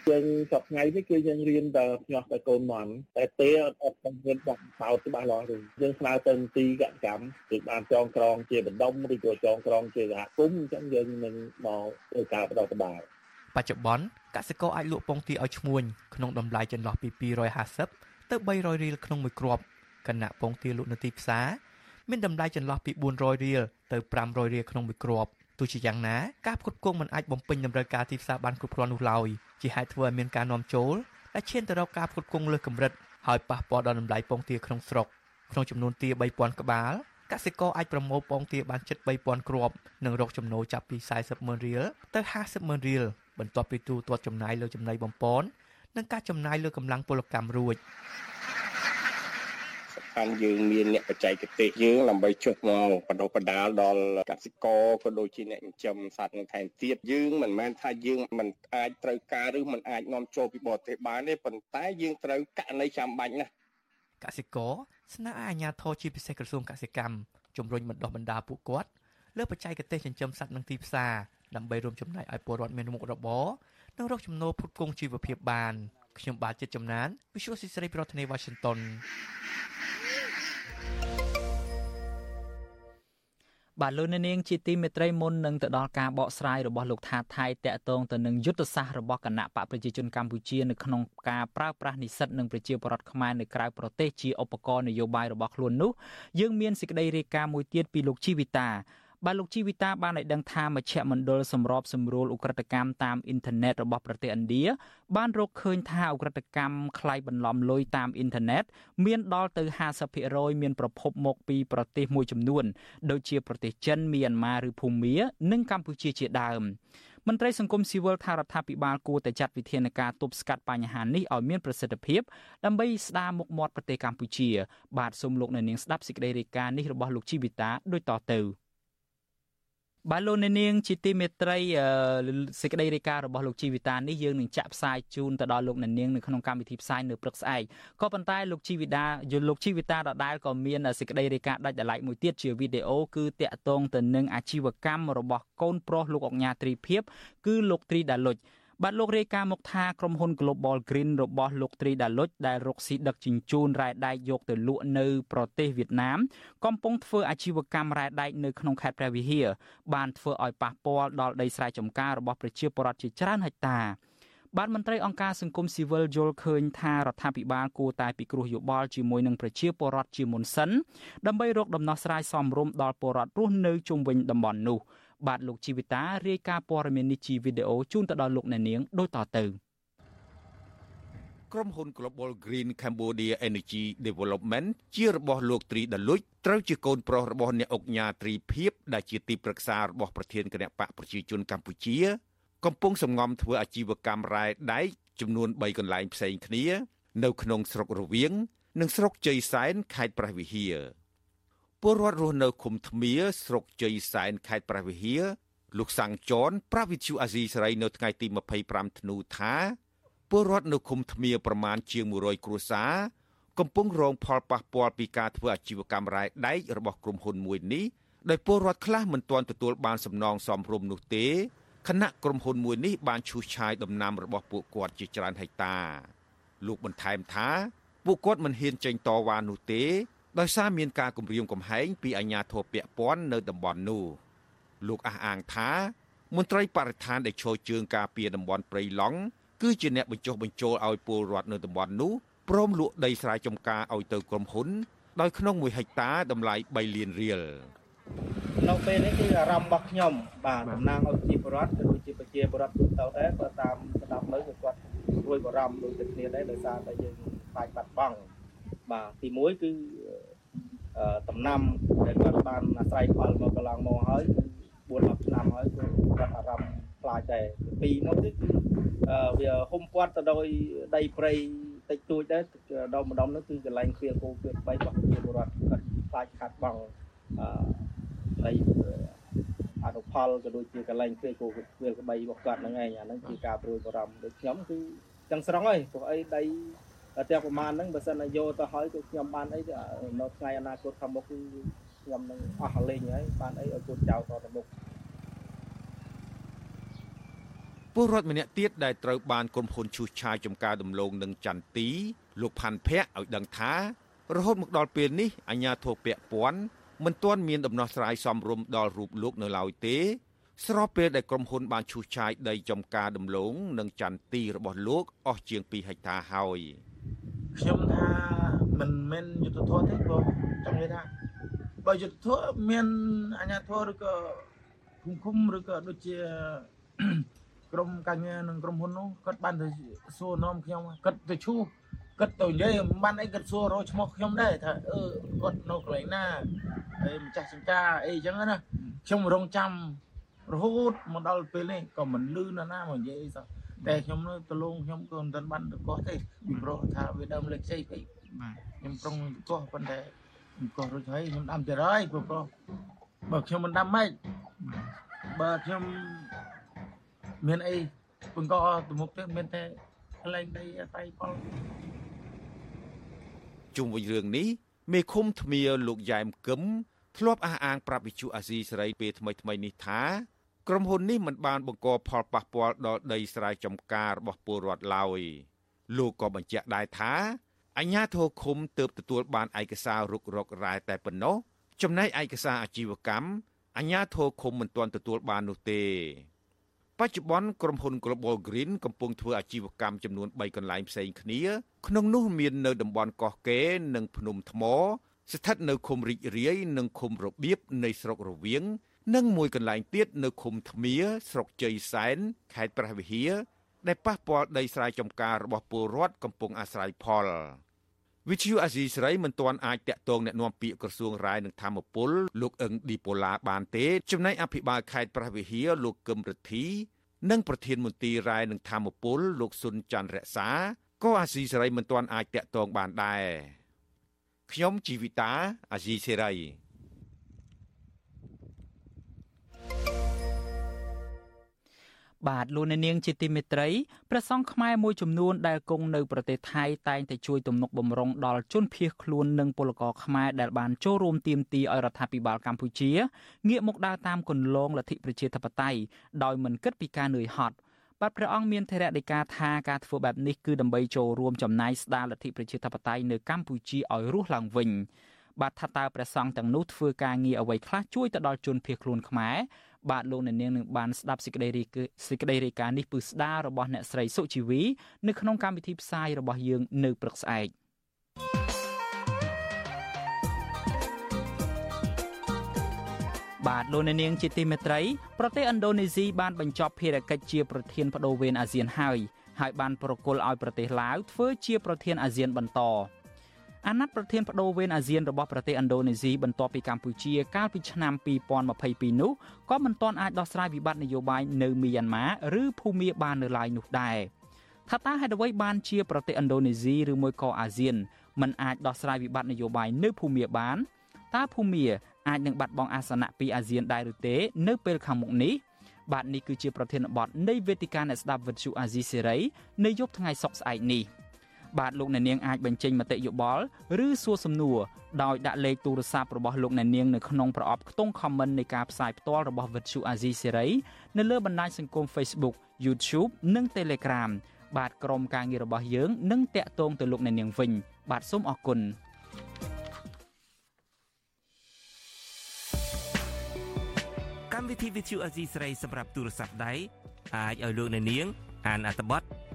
យើងសប្ថ្ងៃនេះគឺយើងរៀនតែផ្ញោះតែកូនមន់តែទេអត់អត់រៀនបាក់បោតច្បាស់លាស់ទេយើងស្នើទៅមន្ទីរកកម្មគឺបានចងក្រងជាបណ្ដុំឬក៏ចងក្រងជាសហគមន៍អញ្ចឹងយើងនឹងមកធ្វើការបដិបត្តិ
បច្ចុប្បន្នកសិករអាចលក់ពងទាឲ្យឈ្មួញក្នុងតម្លៃចន្លោះពី250ទៅ300រៀលក្នុងមួយគ្រាប់ខណៈពងទាលក់នៅទីផ្សារមានតម្លៃចន្លោះពី400រៀលទៅ500រៀលក្នុងមួយគ្រាប់ ទោះជាយ៉ាងណាការផ្គត់ផ្គង់មិនអាចបំពេញតម្រូវការទីផ្សារបានគ្រប់គ្រាន់នោះឡើយជាហេតុធ្វើឲ្យមានការនាំចូលដែលឈានទៅរកការផ្គត់ផ្គង់លើសកម្រិតហើយប៉ះពាល់ដល់តម្លៃពងទាក្នុងស្រុកក្នុងចំនួនទា3000ក្បាលកសិករអាចប្រមូលពងទាបានជិត3000គ្រាប់និងរកចំណូលចាប់ពី40ម៉ឺនរៀលទៅ50ម៉ឺនរៀលបន្ទាប់ពីទូទាត់ចំណាយលើចំណីបំពន់និងការចំណាយលើកម្លាំងពលកម្មរួច
ខាន់យើងមានអ្នកបច្ចេកទេសយើងដើម្បីចុះមកបដិបដាលដល់កសិករក៏ដូចជាអ្នកចិញ្ចឹមសត្វនឹងថែមទៀតយើងមិនមែនថាយើងមិនអាចត្រូវការឬមិនអាចនាំចូលពីបរទេសបានទេប៉ុន្តែយើងត្រូវករណីចាំបាច់ណាស់
កសិករស្នើឲ្យអាជ្ញាធរជាពិសេសក្រសួងកសិកម្មជំរុញបណ្ដុះបណ្ដាលពួកគាត់លើបច្ចេកទេសចិញ្ចឹមសត្វនិងទីផ្សារដើម្បីរួមចំណែកឲ្យពលរដ្ឋមានមុខរបរនិងរកចំណូលផ្គត់ផ្គង់ជីវភាពបានខ្ញុំបាទចិត្តចំណាន Visual ស៊ីស្រីប្រធានាទី Washington
បាទលោកនាងជាទីមេត្រីមុននឹងទៅដល់ការបកស្រាយរបស់លោកថាថៃតកតងទៅនឹងយុទ្ធសាស្ត្ររបស់គណៈបកប្រជាជនកម្ពុជានៅក្នុងការប្រើប្រាស់និស្សិតនិងប្រជាពលរដ្ឋខ្មែរនៅក្រៅប្រទេសជាឧបករណ៍នយោបាយរបស់ខ្លួននោះយើងមានសេចក្តីរាយការណ៍មួយទៀតពីលោកជីវិតា បាទលោកជីវិតាបានឲ្យដឹងថាមជ្ឈមណ្ឌលសម្របសម្រួលឧក្រិដ្ឋកម្មតាមអ៊ីនធឺណិតរបស់ប្រទេសឥណ្ឌាបានរកឃើញថាឧក្រិដ្ឋកម្មក្លែងបន្លំលុយតាមអ៊ីនធឺណិតមានដល់ទៅ50%មានប្រភពមកពីប្រទេសមួយចំនួន ដូចជាប្រទេសចិនមីយ៉ាន់ម៉ាឬភូមានិងកម្ពុជាជាដើមមន្ត្រីសង្គមស៊ីវិលថារដ្ឋាភិបាលគួរតែចាត់វិធានការទប់ស្កាត់បញ្ហានេះឲ្យមានប្រសិទ្ធភាពដើម្បីស្ដារមុខមាត់ប្រទេសកម្ពុជា បាទសូមលោកអ្នកនាងស្ដាប់សេចក្តីរាយការណ៍នេះរបស់លោកជីវិតាដូចតទៅ។ បាទលោកអ្នកនាងជាទីមេត្រីសេចក្តីរាយការណ៍របស់លោកជីវិតានេះយើងនឹងចាក់ផ្សាយជូនទៅដល់លោកអ្នកនាងនៅក្នុងកម្មវិធីផ្សាយនៅព្រឹកស្អែកក៏ប៉ុន្តែលោកជីវិតាយល់លោកជីវិតាដដែលក៏មានសេចក្តីរាយការណ៍ដាច់ដライមួយទៀតជាវីដេអូគឺតាក់ទងទៅនឹងអាជីវកម្មរបស់កូនប្រុសលោកអង្ញាត្រីភិបគឺលោកត្រីដាលុច បាទលោករាយការណ៍មកថាក្រុមហ៊ុន Global Green របស់លោកត្រីដាលុចដែលរកស៊ីដឹកជញ្ជូនរ៉ែដែកយកទៅលក់នៅប្រទេសវៀតណាមកំពុងធ្វើអាជីវកម្មរ៉ែដែកនៅក្នុងខេត្តព្រះវិហារបានធ្វើឲ្យប៉ះពាល់ដល់ដីស្រែចម្ការរបស់ប្រជាពលរដ្ឋជាច្រើនហិកតាបាទមន្ត្រីអង្គការសង្គមស៊ីវិលយល់ឃើញថារដ្ឋាភិបាលគួរតែពិគ្រោះយោបល់ជាមួយនឹងប្រជាពលរដ្ឋជាមុនសិនដើម្បីរកដំណោះស្រាយសមរម្យដល់ពលរដ្ឋរស់នៅជុំវិញតំបន់នោះ បាទលោកជីវិតារាយការណ៍ព័ត៌មាននេះជាវីដេអូជូនទៅដល់លោកអ្នកនាងដូចតទៅ
ក្រុមហ៊ុន Global Green Cambodia Energy Development ជារបស់លោកត្រីដលុចត្រូវជាកូនប្រុសរបស់អ្នកអុកញ៉ាត្រីភិបដែលជាទីប្រឹក្សារបស់ប្រធានគណៈបកប្រជាជនកម្ពុជា កំពុងសំងំធ្វើអាជីវកម្មរ៉ែដែកចំនួន3កន្លែងផ្សេងគ្នា នៅក្នុងស្រុករវៀងនិងស្រុកជ័យសែនខេត្តព្រះវិហារ ពលរដ្ឋរស់នៅឃុំធ្មៀស្រុកជ័យសែនខេត្តព្រះវិហារលោកសាំងចនប្រាវិទ្យូអាស៊ីសេរីនៅថ្ងៃទី25ធ្នូថាពលរដ្ឋនៅឃុំធ្មៀប្រមាណជាង100គ្រួសារកំពុងរងផលប៉ះពាល់ពីការធ្វើអាជីវកម្មរ៉ែដែករបស់ក្រុមហ៊ុនមួយនេះដោយពលរដ្ឋខ្លះមិនទាន់ទទួលបានសំណងសមរម្យនោះទេខណៈក្រុមហ៊ុនមួយនេះបានឈូសឆាយដំណាំរបស់ពួកគាត់ជាច្រើនហិកតា លោកបន្ថែមថាពួកគាត់មិនហ៊ានចេញតវ៉ានោះទេ ដោយសារមានការគំរាមកំហែងពីអាជ្ញាធរពាក់ព័ន្ធនៅតំបន់នោះលោកអះអាងថា មន្ត្រីបរិស្ថានដែលឈរជើងការពារតំបន់ព្រៃឡង់គឺជាអ្នកបញ្ចុះបញ្ចូលឲ្យពលរដ្ឋនៅតំបន់នោះព្រមលក់ដីស្រែចម្ការឲ្យទៅក្រុមហ៊ុន ដោយក្នុង1ហិកតាតម្លៃ3លានរៀល
នៅពេលនេះគឺអារម្មណ៍របស់ខ្ញុំបាទតំណាងឲ្យប្រជាពលរដ្ឋដូចជាប្រជាពលរដ្ឋទូទៅដែរក៏តាមស្ដាប់លើគឺគាត់រួយបារម្ភដូចតែគ្នាដែរដោយសារតែយើងខ្លាចបាត់បង់ បាទទី1គឺតំណាំដែលគាត់បានអាស្រ័យផលមកកន្លងមកហើយគឺ4 10ឆ្នាំហើយគឺគាត់អារម្មណ៍ខ្លាចដែរទី2នោះគឺវាហុំព័ទ្ធទៅដោយដីព្រៃតិចតួចដែរដុំម្ដុំនោះគឺកន្លែងគ្រាគោគ្រាបីរបស់ប្រជាពលរដ្ឋគាត់ខ្លាចខាត់បង់អឺដីអនុផលក៏ដូចជាកន្លែងគ្រាគោគ្រាក្បីរបស់គាត់ហ្នឹងឯងអាហ្នឹងជាការព្រួយបារម្ភដូចខ្ញុំគឺទាំងស្រុងហើយព្រោះអីដី តែប្រហែលហ្នឹងបើសិនណាយកទៅហើយគឺខ្ញុំបានអីនៅថ្ងៃអនាគតខាងមុខគឺខ្ញុំនឹងអស់លេងហើយបានអីឲ្យកូនចៅតទៅមុខ
ពលរដ្ឋម្នាក់ទៀតដែលត្រូវបានក្រុមហ៊ុនឈូសឆាយចំការដំឡូងនឹងចន្ទទីលោកផាន់ភ័ក្រឲ្យដឹងថា រហូតមកដល់ពេលនេះអាជ្ញាធរពាក់ព័ន្ធមិនទាន់មានដំណោះស្រាយសមរម្យដល់រូបលោកនៅឡើយទេ ស្របពេលដែលក្រុមហ៊ុនបានឈូសឆាយដីចំការដំឡូងនិងចន្ទទីរបស់លោកអស់ជាង2ហិកតាហើយ
ខ្ញុំថាមិនមែនយុទ្ធធម៌ទេបងចង់និយាយថាបើយុទ្ធធម៌មានអាជ្ញាធរឬក៏ភូមិឃុំឬក៏ដូចជាក្រុមកាញ្ញានិងក្រុមហ៊ុននោះគាត់បានទៅសួរនាំខ្ញុំគាត់ទៅឈូសគាត់ទៅនិយាយមិនបានអីគាត់សួររកឈ្មោះខ្ញុំដែរថាអឺគាត់នៅកន្លែងណាហើយម្ចាស់ចង្ការអីចឹងណាខ្ញុំរងចាំរហូតមកដល់ពេលនេះក៏មិនលឺណាណាមកនិយាយអីសោះ តែខ្ញុំនៅតលងខ្ញុំក៏មិនទាន់បានទៅកោះទេពីព្រោះថាវាដើមលេខជ័យពេកបាទខ្ញុំប្រុងកោះប៉ុន្តែកោះរួចហើយខ្ញុំដាំទៀតហើយព្រោះបើខ្ញុំមិនដាំម៉េចបើខ្ញុំមានអីបង្កទៅមុខទេមានតែកន្លែងដីអាស្រ័យផល
ជុំវិញរឿងនេះមេឃុំធ្មៀលោកយ៉ែមគឹមធ្លាប់អះអាងប្រាប់វិទ្យុអាស៊ីសេរីពេលថ្មីថ្មីនេះថា ក្រុមហ៊ុននេះមិនបានបង្កផលប៉ះពាល់ដល់ដីស្រែចម្ការរបស់ពលរដ្ឋឡើយលោកក៏បញ្ជាក់ដែរថាអញ្ញាធរឃុំទើបទទួលបានឯកសាររុករករ៉ែតែប៉ុណ្ណោះចំណែកឯកសារអាជីវកម្មអញ្ញាធរឃុំមិនទាន់ទទួលបាននោះទេបច្ចុប្បន្នក្រុមហ៊ុន Global Green កំពុងធ្វើអាជីវកម្មចំនួន3កន្លែងផ្សេងគ្នា ក្នុងនោះមាននៅតំបន់កោះកេរនិងភ្នំថ្ម ស្ថិតនៅឃុំរីករាយនិងឃុំរបៀបនៃស្រុករវៀង និងមួយកន្លែងទៀតនៅឃុំថ្មៀស្រុកជ័យសែនខេត្តព្រះវិហារដែលប៉ះពាល់ដីស្រែចម្ការរបស់ពលរដ្ឋកំពុងអាស្រ័យផលវិទ្យុអាស៊ីសេរីមិនទាន់អាចតាក់ទងแนะនាំពាក្យក្រសួងរាយនឹងធម្មពលលោកអឹងឌីប៉ូឡាបានទេចំណែកអភិបាលខេត្តព្រះវិហារលោកកឹមរិទ្ធីនិងប្រធានមន្ត្រីរាយនឹងធម្មពលលោកស៊ុនច័ន្ទរក្សាក៏អាស៊ីសេរីមិនទាន់អាចតាក់ទងបានដែរខ្ញុំជីវិតាអាស៊ីសេរី
បាទលោកអ្នកនាងជាទីមេត្រីព្រះសង្ឃខ្មែរមួយចំនួនដែលគង់នៅប្រទេសថៃតែងតែជួយទំនុកបំរុងដល់ជនភៀសខ្លួននិងពលករខ្មែរដែលបានចូលរួមទាមទារឲ្យរដ្ឋាភិបាលកម្ពុជាងាកមកដើរតាមគន្លងលទ្ធិប្រជាធិបតេយ្យដោយមិនគិតពីការនឿយហត់បាទព្រះអង្គមានថេរដីកាថាការធ្វើបែបនេះគឺដើម្បីចូលរួមចំណាយស្ដារលទ្ធិប្រជាធិបតេយ្យនៅកម្ពុជាឲ្យរស់ឡើងវិញបាទថាតើព្រះសង្ឃទាំងនោះធ្វើការងារអ្វីខ្លះជួយទៅដល់ជនភៀសខ្លួនខ្មែរ បាទលោកអ្នកនាងនឹងបានស្ដាប់សេចក្តីរីសេចក្តីរាយការណ៍នេះពឹស្ដាររបស់អ្នកស្រីសុជីវីនៅក្នុងកម្មវិធីផ្សាយរបស់យើងនៅព្រឹកស្អែកបាទលោកអ្នកនាងជាទីមេត្រីប្រទេសឥណ្ឌូនេស៊ីបានបញ្ចប់ភារកិច្ចជាប្រធានបដូវវេនអាស៊ានហើយហើយបានប្រគល់ឲ្យប្រទេសឡាវធ្វើជាប្រធានអាស៊ានបន្ត អាណត្តិប្រធានបដូវវេនអាស៊ានរបស់ប្រទេសឥណ្ឌូនេស៊ីបន្ទាប់ពីកម្ពុជាកាលពីឆ្នាំ2022នោះក៏មិនទាន់អាចដោះស្រាយវិបត្តិនយោបាយនៅមីយ៉ាន់ម៉ាឬភូមាបាននៅឡើយនោះដែរថាតើហេតុអ្វីបានជាប្រទេសឥណ្ឌូនេស៊ីឬមួយក៏អាស៊ានមិនអាចដោះស្រាយវិបត្តិនយោបាយនៅភូមាបានតើភូមាអាចនឹងបាត់បង់អាសនៈពីអាស៊ានដែរឬទេ នៅពេលខាងមុខនេះបាទនេះគឺជាប្រធានបទនៃវេទិកាអ្នកស្ដាប់វិទ្យុអាស៊ីសេរីនៅយប់ថ្ងៃសុក្រស្អែកនេះ បាទលោកអ្នកនាងអាចបញ្ចេញមតិយោបល់ឬសួរសំណួរដោយដាក់លេខទូរស័ព្ទរបស់លោកអ្នកនាងនៅក្នុងប្រអប់ខ្ទង់ comment នៃការផ្សាយផ្ទាល់របស់វិទ្យុអាស៊ីសេរីនៅលើបណ្ដាញសង្គម Facebook YouTube និង Telegram បាទក្រុមការងាររបស់យើងនឹងតាក់ទងទៅលោកអ្នកនាងវិញបាទសូមអរគុណ
កម្មវិធី Vithu Azizi ស្រីសម្រាប់ទូរស័ព្ទដៃអាចឲ្យលោកអ្នកនាងអានអត្ថបទ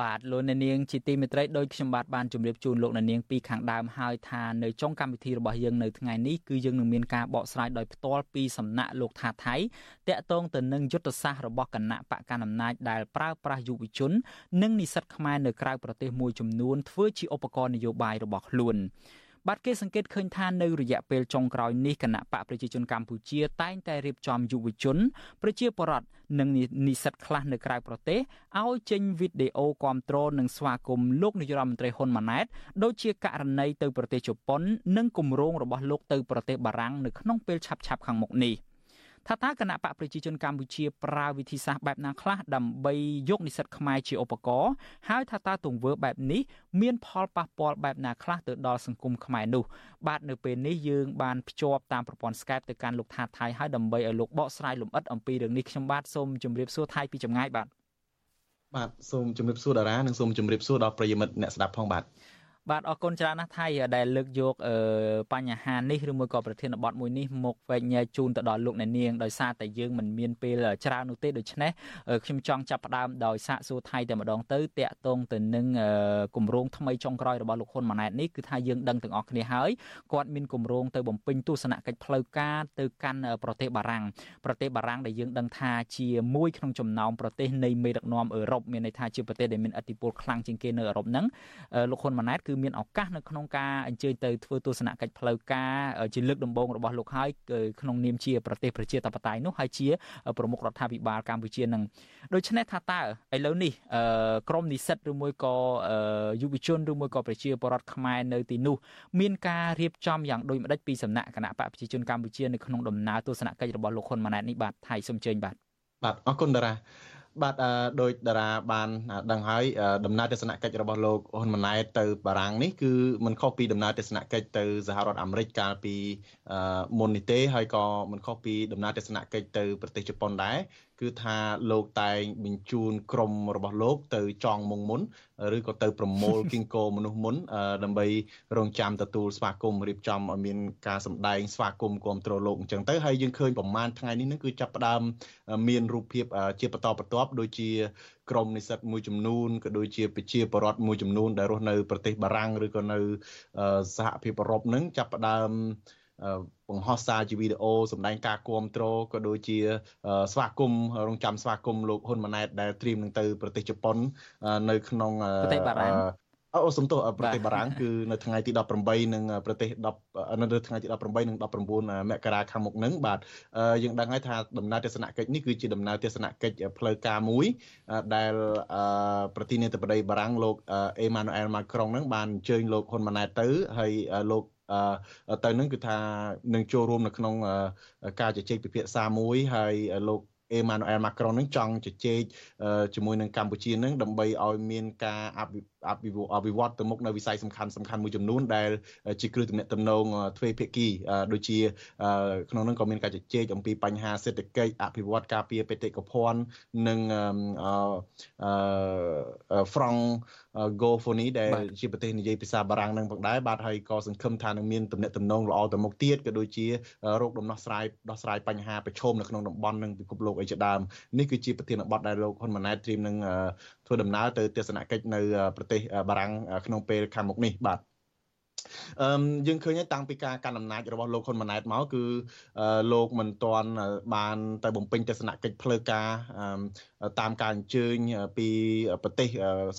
បាទលោកអ្នកនាងជាទីមេត្រីដោយខ្ញុំបាទបានជម្រាបជូនលោកអ្នកនាងពីខាងដើមហើយថានៅចុងកម្មវិធីរបស់យើងនៅថ្ងៃនេះគឺយើងនឹងមានការបកស្រាយដោយផ្ទាល់ពីសំណាក់លោកថាថៃតាក់ទងទៅនឹងយុទ្ធសាស្ត្ររបស់គណៈបកកណ្ដាលអំណាចដែលប្រើប្រាស់យុវជន និងនិស្សិតខ្មែរនៅក្រៅប្រទេសមួយចំនួនធ្វើជាឧបករណ៍នយោបាយរបស់ខ្លួន បាទគេសង្កេតឃើញថានៅរយៈពេលចុងក្រោយនេះគណៈបកប្រជាជនកម្ពុជាតែងតែរៀបចំយុវជន ប្រជាពលរដ្ឋនិងនិស្សិតខ្លះនៅក្រៅប្រទេសឲ្យចេញវីដេអូគាំទ្រនិងស្វាគមន៍លោកនាយរដ្ឋមន្ត្រីហ៊ុនម៉ាណែតដូចជាករណីទៅប្រទេសជប៉ុន និងគម្រោងរបស់លោកទៅប្រទេសបារាំងនៅក្នុងពេលឆាប់ៗខាងមុខនេះ។ ថាតើគណៈបកប្រជាជនកម្ពុជាប្រើវិធីសាស្ត្របែបណាខ្លះដើម្បីយកនិស្សិតខ្មែរជាឧបករណ៍ហើយថាតើទង្វើបែបនេះមានផលប៉ះពាល់បែបណាខ្លះទៅដល់សង្គមខ្មែរនោះបាទនៅពេលនេះយើងបានភ្ជាប់តាមប្រព័ន្ធ Skype ទៅកាន់លោកថាថៃហើយដើម្បីឲ្យលោកបកស្រាយលម្អិតអំពីរឿងនេះខ្ញុំបាទសូមជម្រាបសួរថៃពីចម្ងាយបាទ
បាទសូមជម្រាបសួរតារានិងសូមជម្រាបសួរដល់ប្រិយមិត្តអ្នកស្ដាប់ផងបាទ
បាទអរគុណច្រើនណាស់ថៃដែលលើកយកបញ្ហានេះឬមួយក៏ប្រធានបទមួយនេះមកវែកញែកជូនទៅដល់លោកអ្នកនាងដោយសារតែយើងមិនមានពេលច្រើននោះទេដូច្នេះខ្ញុំចង់ចាប់ផ្ដើមដោយសាកសួរថៃតែម្ដងទៅតាក់ទងទៅនឹងគម្រោងថ្មីចុងក្រោយរបស់លោកហ៊ុនម៉ាណែតនេះគឺថាយើងដឹងទាំងអស់គ្នាហើយគាត់មានគម្រោងទៅបំពេញទស្សនកិច្ចផ្លូវការទៅកាន់ប្រទេសបារាំងប្រទេសបារាំងដែលយើងដឹងថាជាមួយក្នុងចំណោមប្រទេសនៃមេដឹកនាំអឺរ៉ុបមានន័យថាជាប្រទេសដែលមានឥទ្ធិពលខ្លាំងជាងគេនៅអឺរ៉ុបហ្នឹងលោកហ៊ុនម៉ាណែតគឺមានឱកាសនៅក្នុងការអញ្ជើញទៅធ្វើទស្សនកិច្ចផ្លូវការជាលើកដំបូងរបស់លោកហើយក្នុងនាមជាប្រទេសប្រជាធិបតេយ្យនោះហើយជាប្រមុខរដ្ឋាភិបាលកម្ពុជានឹងដូច្នេះថាតើឥឡូវនេះក្រមនិស្សិតឬមួយក៏យុវជនឬមួយក៏ប្រជាពលរដ្ឋខ្មែរនៅទីនោះមានការរៀបចំយ៉ាងដូចម្ដេចពីសំណាក់គណៈបកប្រជាជនកម្ពុជានៅក្នុងដំណើរទស្សនកិច្ចរបស់លោកហ៊ុនម៉ាណែតនេះបាទថៃសូមជើញបាទ
បាទអរគុណតារា បាទដោយតារាបានដឹងហើយដំណើរទស្សនកិច្ចរបស់លោកហ៊ុនម៉ាណែតទៅបារាំងនេះគឺមិនខុសពីដំណើរទស្សនកិច្ចទៅសហរដ្ឋអាមេរិកកាលពីមុននេះទេហើយក៏មិនខុសពីដំណើរទស្សនកិច្ចទៅប្រទេសជប៉ុនដែរ គឺថាលោកតែងបញ្ជូនក្រុមរបស់លោកទៅចងមុងមុនឬក៏ទៅប្រមូលគីងកោមនុស្សមុនដើម្បីរងចាំទទួលស្វាគមន៍រៀបចំឲ្យមានការសម្ដែងស្វាគមន៍គ្រប់គ្រងលោកអញ្ចឹងទៅហើយយើងឃើញប្រហែលថ្ងៃនេះនឹងគឺចាប់ផ្ដើមមានរូបភាពជាបន្តបន្ទាប់ដូចជាក្រមនិស្សិតមួយចំនួនក៏ដូចជាប្រជាពលរដ្ឋមួយចំនួនដែលរស់នៅប្រទេសបារាំងឬក៏នៅសហភាពអឺរ៉ុបនឹងចាប់ផ្ដើម បង្ហោះសារជាវីដេអូសម្ដែងការគ្រប់គ្រងក៏ដូចជា ស្វាគមន៍រងចាំស្វាគមន៍លោកហ៊ុនម៉ាណែតដែលត្រៀមនឹងទៅប្រទេសជប៉ុន នៅក្នុង
ប្រទេសបារាំង
អូសំទោសប្រទេសបារាំងគឺនៅថ្ងៃទី18និងប្រទេស10នៅថ្ងៃទី18និង19មករាខាងមុខហ្នឹងបាទយើងដឹងហើយថាដំណើរទស្សនកិច្ចនេះគឺជាដំណើរទស្សនកិច្ចផ្លូវការមួយដែលប្រធានាធិបតីបារាំងលោកអេម៉ានូអែលម៉ាក្រុងហ្នឹងបានអញ្ជើញលោកហ៊ុនម៉ាណែតទៅហើយលោក ទៅនឹងគឺថានឹងចូលរួមនៅក្នុងការជជែកពិភាក្សាមួយហើយលោកអេម៉ានូអែលម៉ាក្រុងនឹងចង់ជជែកជាមួយនឹងកម្ពុជានឹងដើម្បីឲ្យមានការអភិអភិវឌ្ឍអភិវឌ្ឍទៅមុខនៅវិស័យសំខាន់សំខាន់មួយចំនួនដែលជាគ្រឹះទំនាក់ទំនងទ្វេភាគីដូចជាក្នុងនោះក៏មានការជជែកអំពីបញ្ហាសេដ្ឋកិច្ចអភិវឌ្ឍការពារបេតិកភណ្ឌនិងអឺ franc GoFoni ដែលជាប្រទេសនិយាយភាសាបារាំងនឹងផងដែរបាទហើយក៏សង្ឃឹមថានឹងមានទំនាក់ទំនងល្អទៅមុខទៀតក៏ដូចជារោគដំណោះស្រាយដោះស្រាយបញ្ហាប្រឈមនៅក្នុងតំបន់និងពិភពលោកអីជាដើមនេះគឺជាប្រធានបទដែលលោកហ៊ុនម៉ាណែតត្រៀមនឹង ធ្វើដំណើរទៅទស្សនកិច្ចនៅប្រទេសបារាំងក្នុងពេលខាងមុខនេះបាទអឺយើងឃើញតាំងពីការកាន់អំណាចរបស់លោកហ៊ុនម៉ាណែតមកគឺលោកមិនទាន់បាន ទៅបំពេញទស្សនកិច្ចផ្លូវការតាមការអញ្ជើញពីប្រទេស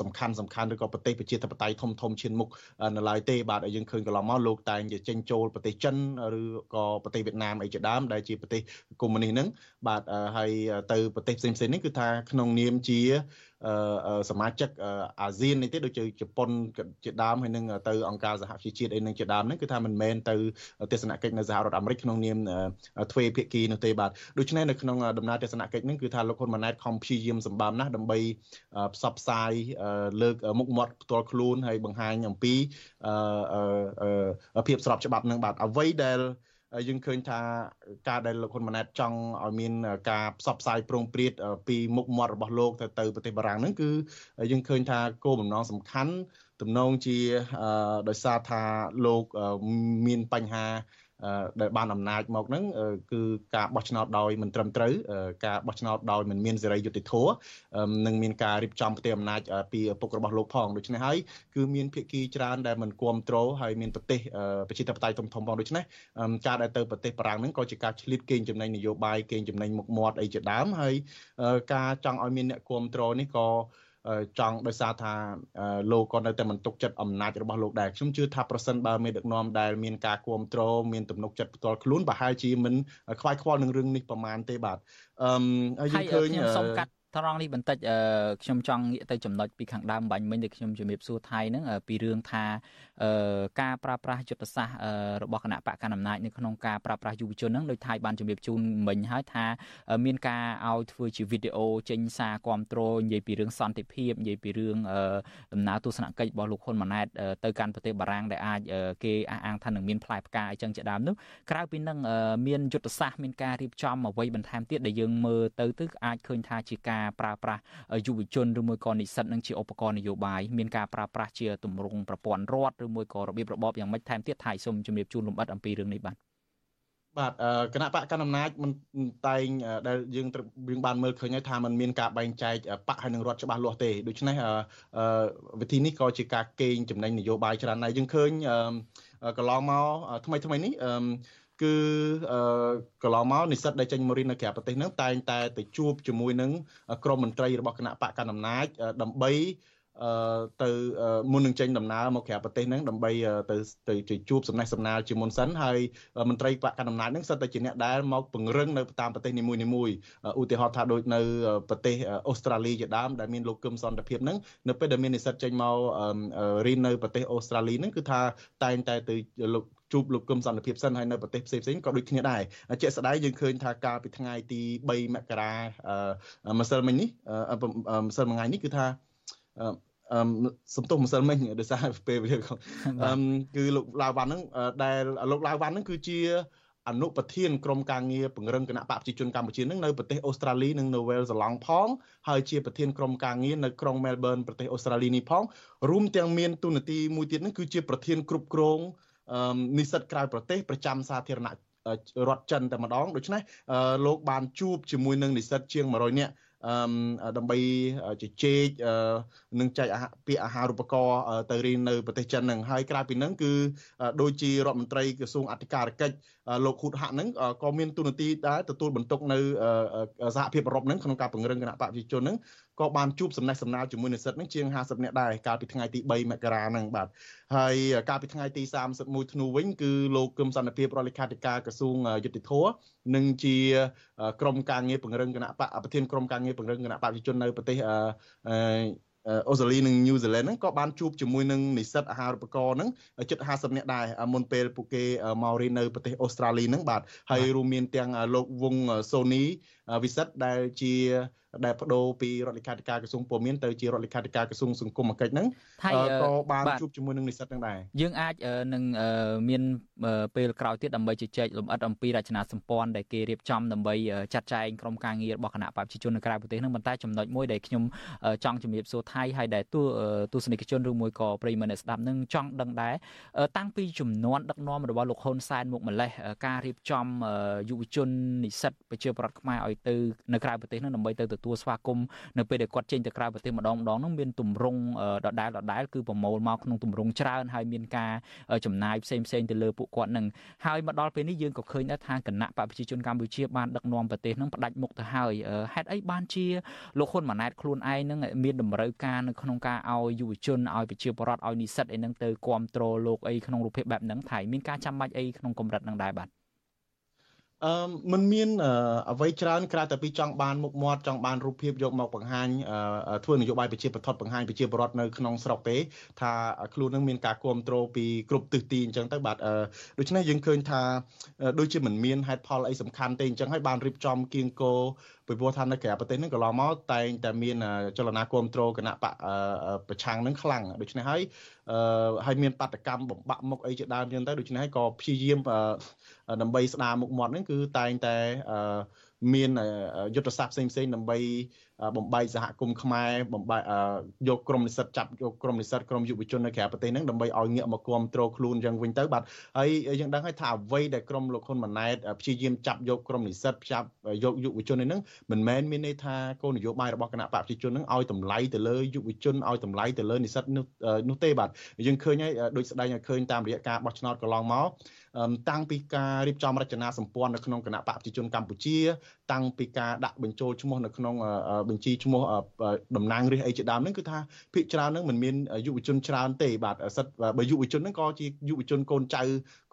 សំខាន់សំខាន់ឬក៏ប្រទេសប្រជាធិបតេយ្យធំធំឈានមុខនៅឡើយទេបាទយើងឃើញកន្លងមកលោកតែងជាចេញចូលប្រទេសចិនឬក៏ប្រទេសវៀតណាមអីជាដើមដែលជាប្រទេសកុម្មុយនីសហ្នឹងបាទហើយទៅប្រទេសផ្សេងផ្សេងនេះគឺថាក្នុងនាមជា សមាជិកអាស៊ាននេះទេដូចជាជប៉ុនជាដើមហើយនឹងទៅអង្គការសហជីវជាតិអីនឹងជាដើមហ្នឹងគឺថាមិនមែនទៅទស្សនកិច្ចនៅសហរដ្ឋអាមេរិកក្នុងនាមទ្វេភាគីនោះទេបាទដូច្នេះនៅក្នុងដំណើរទស្សនកិច្ចហ្នឹងគឺថាលោកហ៊ុនម៉ាណែតខំព្យាយាមសម្បំណាស់ដើម្បីផ្សព្វផ្សាយលើកមុខមាត់ផ្ទាល់ខ្លួនហើយបង្ហាញអំពីភាពស្របច្បាប់នឹងបាទអ្វីដែល យើងឃើញថាការដែលលោកហ៊ុនម៉ាណែតចង់ឲ្យមានការផ្សព្វផ្សាយប្រងព្រាតពីមុខមាត់របស់លោកទៅទៅប្រទេសបារាំងហ្នឹងគឺយើងឃើញថាគោលបំណងសំខាន់ទំនងជាដោយសារថាលោកមានបញ្ហា ដែលបានអំណាចមកហ្នឹងគឺការបោះឆ្នោតដោយមិនត្រឹមត្រូវការបោះឆ្នោតដោយមិនមានសេរីយុត្តិធម៌និងមានការរៀបចំផ្ទៃអំណាចពីឪពុករបស់លោកផងដូច្នេះហើយគឺមានភាគីច្រើនដែលមិនគ្រប់គ្រងហើយមានប្រទេសប្រជាធិបតេយ្យធំធំផងដូច្នេះការដែលទៅប្រទេសបារាំងហ្នឹងក៏ជាការឆ្លៀតកេងចំណេញនយោបាយកេងចំណេញមុខមាត់អីជាដើមហើយការចង់ឲ្យមានអ្នកគ្រប់គ្រងនេះក៏ ចង់ដោយសារថាលោកក៏នៅតែមិនទុកចិត្តអំណាចរបស់លោកដែរខ្ញុំជឿថាប្រសិនបើមេដឹកនាំដែលមានការគ្រប់គ្រងមានទំនុកចិត្តផ្ទាល់ខ្លួនប្រហែលជាមិនខ្វាយខ្វល់នឹងរឿងនេះប្រមាណទេបាទ
អឺយើងឃើញខ្ញុំសូមកាត់ ត្រង់នេះបន្តិចខ្ញុំចង់ងាកទៅចំណុចពីខាងដើមបាញ់មិញដែលខ្ញុំជំរាបសួរថៃហ្នឹងពីរឿងថាការប្រើប្រាស់យុទ្ធសាស្ត្ររបស់គណៈបកកណ្ដាលអំណាចនៅក្នុងការប្រើប្រាស់យុវជនហ្នឹងដោយថៃបានជំរាបជូនមិញហើយថា មានការឲ្យធ្វើជាវីដេអូចេញសារគ្រប់គ្រងនិយាយពីរឿងសន្តិភាពនិយាយពីរឿងដំណើរទស្សនកិច្ចរបស់លោកហ៊ុនម៉ាណែតទៅកាន់ប្រទេសបារាំងដែលអាចគេអះអាងថានឹងមានផ្លែផ្កាអីចឹងជាដើមនោះក្រៅពីនឹងមានយុទ្ធសាស្ត្រមានការរៀបចំអ្វីបន្ថែមទៀតដែលយើងមើលទៅ ទៅអាចឃើញថាជាការប្រើប្រាស់យុវជនឬមួយក៏និស្សិតនឹងជាឧបករណ៍នយោបាយមានការប្រើប្រាស់ជាទម្រង់ប្រព័ន្ធរដ្ឋឬមួយក៏របៀបរបបយ៉ាងម៉េចថែមទៀតថៃសូមជំរាបជូនលម្អិតអំពីរឿងនេះបាទ
បាទគណៈបកកណ្ដាលអំណាចមិនតែងដែលយើងយើងបានមើលឃើញហើយថាมันមានការបែងចែកបកហើយនឹងរដ្ឋច្បាស់លាស់ទេដូច្នេះវិធីនេះក៏ជាការកេងចំណេញនយោបាយច្រើនដែរយើងឃើញកន្លងមកថ្មីថ្មីនេះ គឺកន្លងមកនិស្សិតដែលចេញមករៀននៅក្រៅប្រទេសហ្នឹងតែងតែទៅជួបជាមួយនឹងក្រមមន្ត្រីរបស់គណៈបកកណ្ដាលអំណាចដើម្បីអឺទៅមុននឹងចេញដំណើរមកក្រៅប្រទេសហ្នឹងដើម្បីទៅទៅជួបសំណេះសំណាលជាមុនសិនហើយមន្ត្រីបកកណ្ដាលអំណាចហ្នឹងសិតតែជាអ្នកដែលមកពង្រឹងនៅតាមប្រទេសនីមួយនីមួយឧទាហរណ៍ថាដូចនៅប្រទេសអូស្ត្រាលីជាដើមដែលមានលោកគឹមសន្តិភាពហ្នឹងនៅពេលដែលមាននិស្សិតចេញមករៀននៅប្រទេសអូស្ត្រាលីហ្នឹងគឺថាតែងតែទៅលោក ជួបលោកគឹមសន្តិភាពសិនហើយនៅប្រទេសផ្សេងផ្សេងក៏ដូចគ្នាដែរជាក់ស្ដែងយើងឃើញថាកាលពីថ្ងៃទី3មករាម្សិលមិញនេះម្សិលមួយថ្ងៃនេះគឺថាអឺសំទោសម្សិលមិញដោយសារពេលវេលាអឺគឺលោកឡាវវ៉ាន់ហ្នឹងដែលលោកឡាវវ៉ាន់ហ្នឹងគឺជាអនុប្រធានក្រុមការងារពង្រឹងគណៈបកប្រជាជនកម្ពុជានឹងនៅប្រទេសអូស្ត្រាលីនិងនៅវែលឡង់ផងហើយជាប្រធានក្រុមការងារនៅក្រុងមែលប៊នប្រទេសអូស្ត្រាលីនេះផងរួមទាំងមានទូនាទីមួយទៀតនឹងគឺជាប្រធានគ្រប់គ្រង និស្សិតក្រៅប្រទេសប្រចាំសាធារណរដ្ឋចិនតែម្ដងដូច្នេះលោកបានជួបជាមួយនឹងនិស្សិតជាង100នាក់អឺដើម្បីជជែកនឹងចែកពាក្យអាហារូបករណ៍ទៅរៀននៅប្រទេសចិននឹងហើយក្រៅពីនឹងគឺដូចជារដ្ឋមន្ត្រីក្រសួងអធិការកិច្ច លោកហ៊ុតហាក់នឹងក៏មានទូនាទីដែរទទួលបន្ទុកនៅសហភាពអឺរ៉ុបនឹងក្នុងការពង្រឹងគណៈបព្វជិជននឹងក៏បានជួបសំណេះសំណាលជាមួយនិស្សិតនឹងជាង50នាក់ដែរកាលពីថ្ងៃទី3មករាហ្នឹងបាទហើយកាលពីថ្ងៃទី31ធ្នូវិញគឺលោកគឹមសន្តិភាពរដ្ឋលេខាធិការក្រសួងយុតិធធនិងជាក្រុមការងារពង្រឹងគណៈបកប្រធានក្រុមការងារពង្រឹងគណៈបកប្រជាជននៅប្រទេស អូស្ត្រាលីនិងញូហ្សេឡង់ហ្នឹងក៏បានជួបជាមួយនឹងនិស្សិតអាហារូបករណ៍ហ្នឹងជិត50នាក់ដែរមុនពេលពួកគេមករៀននៅប្រទេសអូស្ត្រាលីហ្នឹងបាទហើយរួមមានទាំងលោកវងសូនី វិសិតដែលជាដែលបដូរពីរដ្ឋលេខាធិការក្រសួងព័ត៌មានទៅជារដ្ឋលេខាធិការក្រសួងសង្គមគិច្ចហ្នឹងក៏បានជួបជាមួយនឹងនិស្សិតហ្នឹងដែរ
យើងអាចនឹងមានពេលក្រោយទៀតដើម្បីជជែកលម្អិតអំពីរចនាសម្ព័ន្ធដែលគេរៀបចំដើម្បីចាត់ចែងក្រុមការងាររបស់គណៈបព្វជិជននៅក្រៅប្រទេសហ្នឹងប៉ុន្តែចំណុចមួយដែលខ្ញុំចង់ជំរាបសួរថៃហើយដែលទូទស្សនិកជនឬមួយក៏ប្រិយមិត្តអ្នកស្ដាប់នឹងចង់ដឹងដែរតាំងពីចំនួនដឹកនាំរបស់លោកហ៊ុនសែនមកម្លេះការរៀបចំយុវជននិស្សិតប្រជាប្រដ្ឋខ្មែរឲ្យទៅនៅក្រៅប្រទេសហ្នឹងដើម្បីទៅទទួលស្វាគមន៍នៅពេលដែលគាត់ចេញទៅក្រៅប្រទេសម្ដងម្ដងហ្នឹងមានទម្រង់ដដែលដដែលគឺប្រមូលមកក្នុងទម្រង់ច្រើនហើយមានការចំណាយផ្សេងផ្សេងទៅលើពួកគាត់នឹងហើយមកដល់ពេលនេះយើងក៏ឃើញដែរថាគណៈបព្វជិជនកម្ពុជាបានដឹកនាំប្រទេសហ្នឹងផ្ដាច់មុខទៅហើយហេតុអីបានជាលោកហ៊ុនម៉ាណែតខ្លួនឯងហ្នឹងមានតម្រូវការនៅក្នុងការឲ្យយុវជនឲ្យប្រជាពលរដ្ឋឲ្យនិស្សិតអីហ្នឹងទៅគ្រប់គ្រងលោកអីក្នុងរូបភាពបែបហ្នឹងថៃមានការចាំបាច់អីក្នុងកម្រិតហ្នឹងដែរបាទ
អឺมันមានអ្វីច្រើនក្រៅតែពីចង់បានមុខមាត់ចង់បានរូបភាពយកមកបង្ហាញធ្វើនយោបាយប្រជាប្រដ្ឋបង្ហាញប្រជាពលរដ្ឋនៅក្នុងស្រុកទេថាខ្លួននឹងមានការគ្រប់គ្រងពីគ្រប់ទិសទីអញ្ចឹងទៅបាទដូច្នេះយើងឃើញថាដូចជាមិនមានហេតុផលអីសំខាន់ទេអញ្ចឹងហើយបានរៀបចំគៀងគោ ពីព្រោះថានៅក្រៅប្រទេសហ្នឹងកន្លងមកតែងតែមានចលនាគ្រប់គ្រងគណៈបកប្រឆាំងហ្នឹងខ្លាំងដូច្នេះហើយហើយមានបាតកម្មបំបាក់មុខអីជាដើមអញ្ចឹងទៅដូច្នេះហើយក៏ព្យាយាមដើម្បីស្ដារមុខមាត់ហ្នឹងគឺតែងតែ មានយុទ្ធសាស្ត្រផ្សេងៗដើម្បីបំបីសហគមន៍ខ្មែរបំបីយកក្រុមនិស្សិតចាប់យកក្រុមនិស្សិតក្រុមយុវជននៅក្រៅប្រទេសហ្នឹងដើម្បីឲ្យងាកមកគ្រប់គ្រងខ្លួនយ៉ាងវិញទៅបាទហើយយើងដឹងហើយថាអ្វីដែលក្រុមលោកហ៊ុនម៉ាណែតព្យាយាមចាប់យកក្រុមនិស្សិតចាប់យកយុវជនហ្នឹងមិនមែនមានន័យថាគោលនយោបាយរបស់គណៈបព្វជិជនហ្នឹងឲ្យតម្លៃទៅលើយុវជនឲ្យតម្លៃទៅលើនិស្សិតនោះទេបាទយើងឃើញហើយដូចស្ដែងឲ្យឃើញតាមរយៈការបោះឆ្នោតកន្លងមក តាំងពីការរៀបចំរចនាសម្ព័ន្ធនៅក្នុងគណៈបកប្រជាជនកម្ពុជា តាំងពីការដាក់បញ្ចូលឈ្មោះនៅក្នុងបញ្ជីឈ្មោះតំណាងរាស្ត្រអីជាដើមហ្នឹងគឺថាភាគច្រើនហ្នឹងមិនមានយុវជនច្រើនទេបាទសិតបើយុវជនហ្នឹងក៏ជាយុវជនកូនចៅ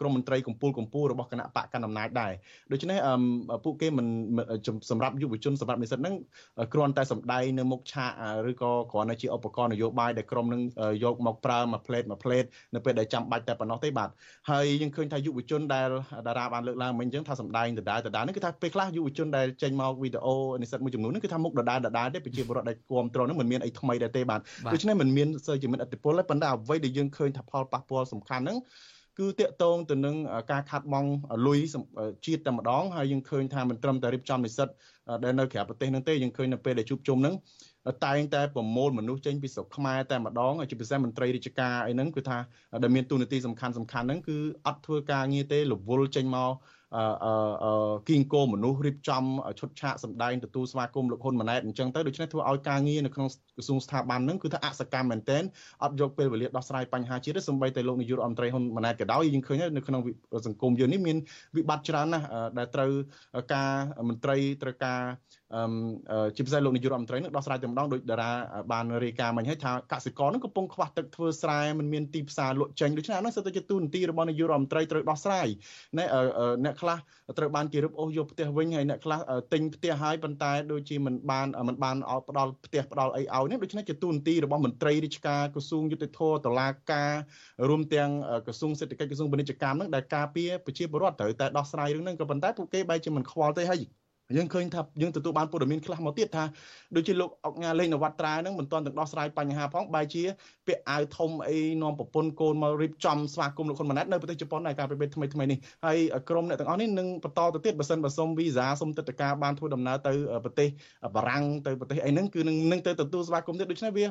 ក្រមមន្ត្រីកម្ពុជាកម្ពុជារបស់គណៈបកកណ្ដាលអំណាចដែរដូច្នេះពួកគេមិនសម្រាប់យុវជនសម្រាប់និស្សិតហ្នឹងគ្រាន់តែសម្ដែងនៅមុខឆាកឬក៏គ្រាន់តែជាឧបករណ៍នយោបាយដែលក្រុមនឹងយកមកប្រើមួយផ្លេតមួយផ្លេតនៅពេលដែលចាំបាច់តែប៉ុណ្ណោះទេបាទហើយយើងឃើញថាយុវជនដែលតារាបានលើកឡើងមិញអញ្ចឹងថាសម្ដែងដដែលដដែលនេះគឺថាពេលខ្លះយុវជនដែលចេញមកវីដេអូនិស្សិតមួយចំនួននេះគឺថាមុខដដែលដដែលទេប្រជាពលរដ្ឋដែលគ្រប់គ្រងនឹងមិនមានអីថ្មីដែរទេបាទដូច្នេះមិនមានសូវជាមានឥទ្ធិពលទេប៉ុន្តែអ្វីដែលយើងឃើញថាផលប៉ះពាល់សំខាន់ហ្នឹងគឺតាកតងទៅនឹងការខាត់បងលុយជាតិតែម្ដងហើយយើងឃើញថាមិនត្រឹមតែរៀបចំនិស្សិតដែលនៅក្រៅប្រទេសហ្នឹងទេយើងឃើញនៅពេលដែលជួបជុំហ្នឹងតែងតែប្រមូលមនុស្សចេញពីស្រុកខ្មែរតែម្ដងជាពិសេសមន្ត្រីរាជការអីហ្នឹងគឺថាដែលមានទូនាទីសំខាន់សំខាន់ហ្នឹងគឺអត់ធ្វើការងារទេរវល់ចេញមក គីងគោមនុស្សរៀបចំឈុតឆាកសម្ដែងទទួលស្វាគមន៍លោកហ៊ុនម៉ាណែតអញ្ចឹងទៅដូច្នេះធ្វើឲ្យការងារនៅក្នុងក្រសួងស្ថាប័នហ្នឹងគឺថាអសកម្មមែនទែនអត់យកពេលវេលាដោះស្រាយបញ្ហាជាតិទេសូម្បីតែលោកនាយករដ្ឋមន្ត្រីហ៊ុនម៉ាណែតក៏ដោយយើងឃើញនៅក្នុងសង្គមយើងនេះមានវិបត្តិច្រើនណាស់ដែលត្រូវការមន្ត្រីត្រូវការអឺជាពិសេសលោកនាយករដ្ឋមន្ត្រីនឹងដោះស្រាយតែម្ដងដោយតារាបានរាយការណ៍មិញហើយថាកសិករនឹងកំពុងខ្វះទឹកធ្វើស្រែមិនមានទីផ្សារលក់ចេញដូច្នេះអានោះសិតតែជាទូនទីរបស់នាយករដ្ឋមន្ត្រីត្រូវដោះស្រាយណែអ្នកខ្លះត្រូវបានគេរឹបអូសយកផ្ទះវិញហើយអ្នកខ្លះទិញផ្ទះហើយប៉ុន្តែដូចជាមិនបានមិនបានឲ្យផ្ដល់ផ្ទះផ្ដល់អីឲ្យនេះដូច្នេះជាទូនទីរបស់មន្ត្រីរាជការក្រសួងយុតិធធតុលាការរួមទាំងក្រសួងសេដ្ឋកិច្ចក្រសួងពាណិជ្ជកម្មនឹងដែលការពារប្រជាពលរដ្ឋត្រូវតែដោះស្រាយរឿងហ្នឹងក៏ប៉ុន្តែពួកគេបែរជាមិនខ្វល់ទេហើយ យើងឃើញថាយើងទទួលបានព័ត៌មានខ្លះមកទៀតថាដូចជាលោកអុកញ៉ាលេងនវត្តត្រាហ្នឹងមិនទាន់ទាំងដោះស្រាយបញ្ហាផងបែរជាពាក់អាវធំអីនាំប្រពន្ធកូនមករៀបចំស្វាគមន៍លោកហ៊ុនម៉ាណែតនៅប្រទេសជប៉ុនដែរការពេលថ្មីថ្មីនេះហើយក្រុមអ្នកទាំងអស់នេះនឹងបន្តទៅទៀតបើសិនបើសុំវីសាសុំទឹកតការបានធ្វើដំណើរទៅប្រទេសបារាំងទៅប្រទេសអីហ្នឹងគឺនឹងនឹងទៅទទួលស្វាគមន៍ទៀតដូច្នេះវា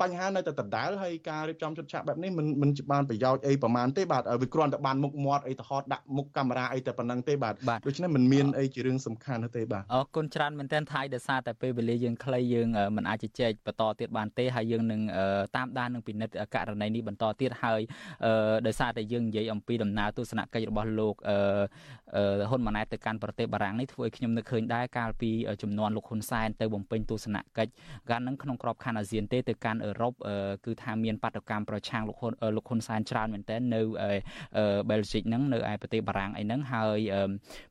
បញ្ហានៅតែដដែលហើយការរៀបចំជុតឆាកបែបនេះមិនមិនបានប្រយោជន៍អីប្រមាណទេបាទវាគ្រាន់តែបានមុខមាត់អីទៅហត់ដាក់មុខកាមេរ៉ាអីតែប៉ុណ្្នឹងទេបាទដូច្នេះមិនមានអីជារឿងសំខាន់នោះទេបាទ
អរគុណច្រើនមែនទែនថៃដោយសារតែពេលវេលាយើងខ្លីយើងមិនអាចជជែកបន្តទៀតបានទេហើយយើងនឹងតាមដាននឹងពិនិត្យករណីនេះបន្តទៀតហើយដោយសារតែយើងនិយាយអំពីដំណើរទស្សនកិច្ចរបស់លោកហ៊ុនម៉ាណែតទៅកាន់ប្រទេសបារាំងនេះធ្វើឲ្យខ្ញុំនឹកឃើញដែរកាលពីចំនួនលោកហ៊ុនសែនទៅបំពេញទស្សនកិច្ចកាលនឹងក្នុងក្របខ័ណ្ឌអាស៊ានទេទៅកាន់អឺរ៉ុបគឺថាមានបាតកម្មប្រឆាំងលោកហ៊ុនលោកហ៊ុនសែនច្រើនមែនទែននៅបែលហ្សិកហ្នឹងនៅឯប្រទេសបារាំងអីហ្នឹងហើយ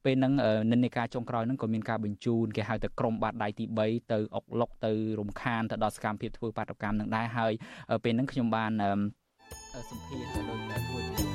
ពេលហ្នឹងនិន្នាការចុងក្រោយហ្នឹងក៏មានការបញ្ជូនគេហៅទៅក្រុមបាតដៃទី3ទៅអុកឡុកទៅរំខានទៅដល់សកម្មភាពធ្វើបាតកម្មនឹងដែរហើយពេលហ្នឹងខ្ញុំបានសម្ភាសដោយធ្វើជាថ្ងៃ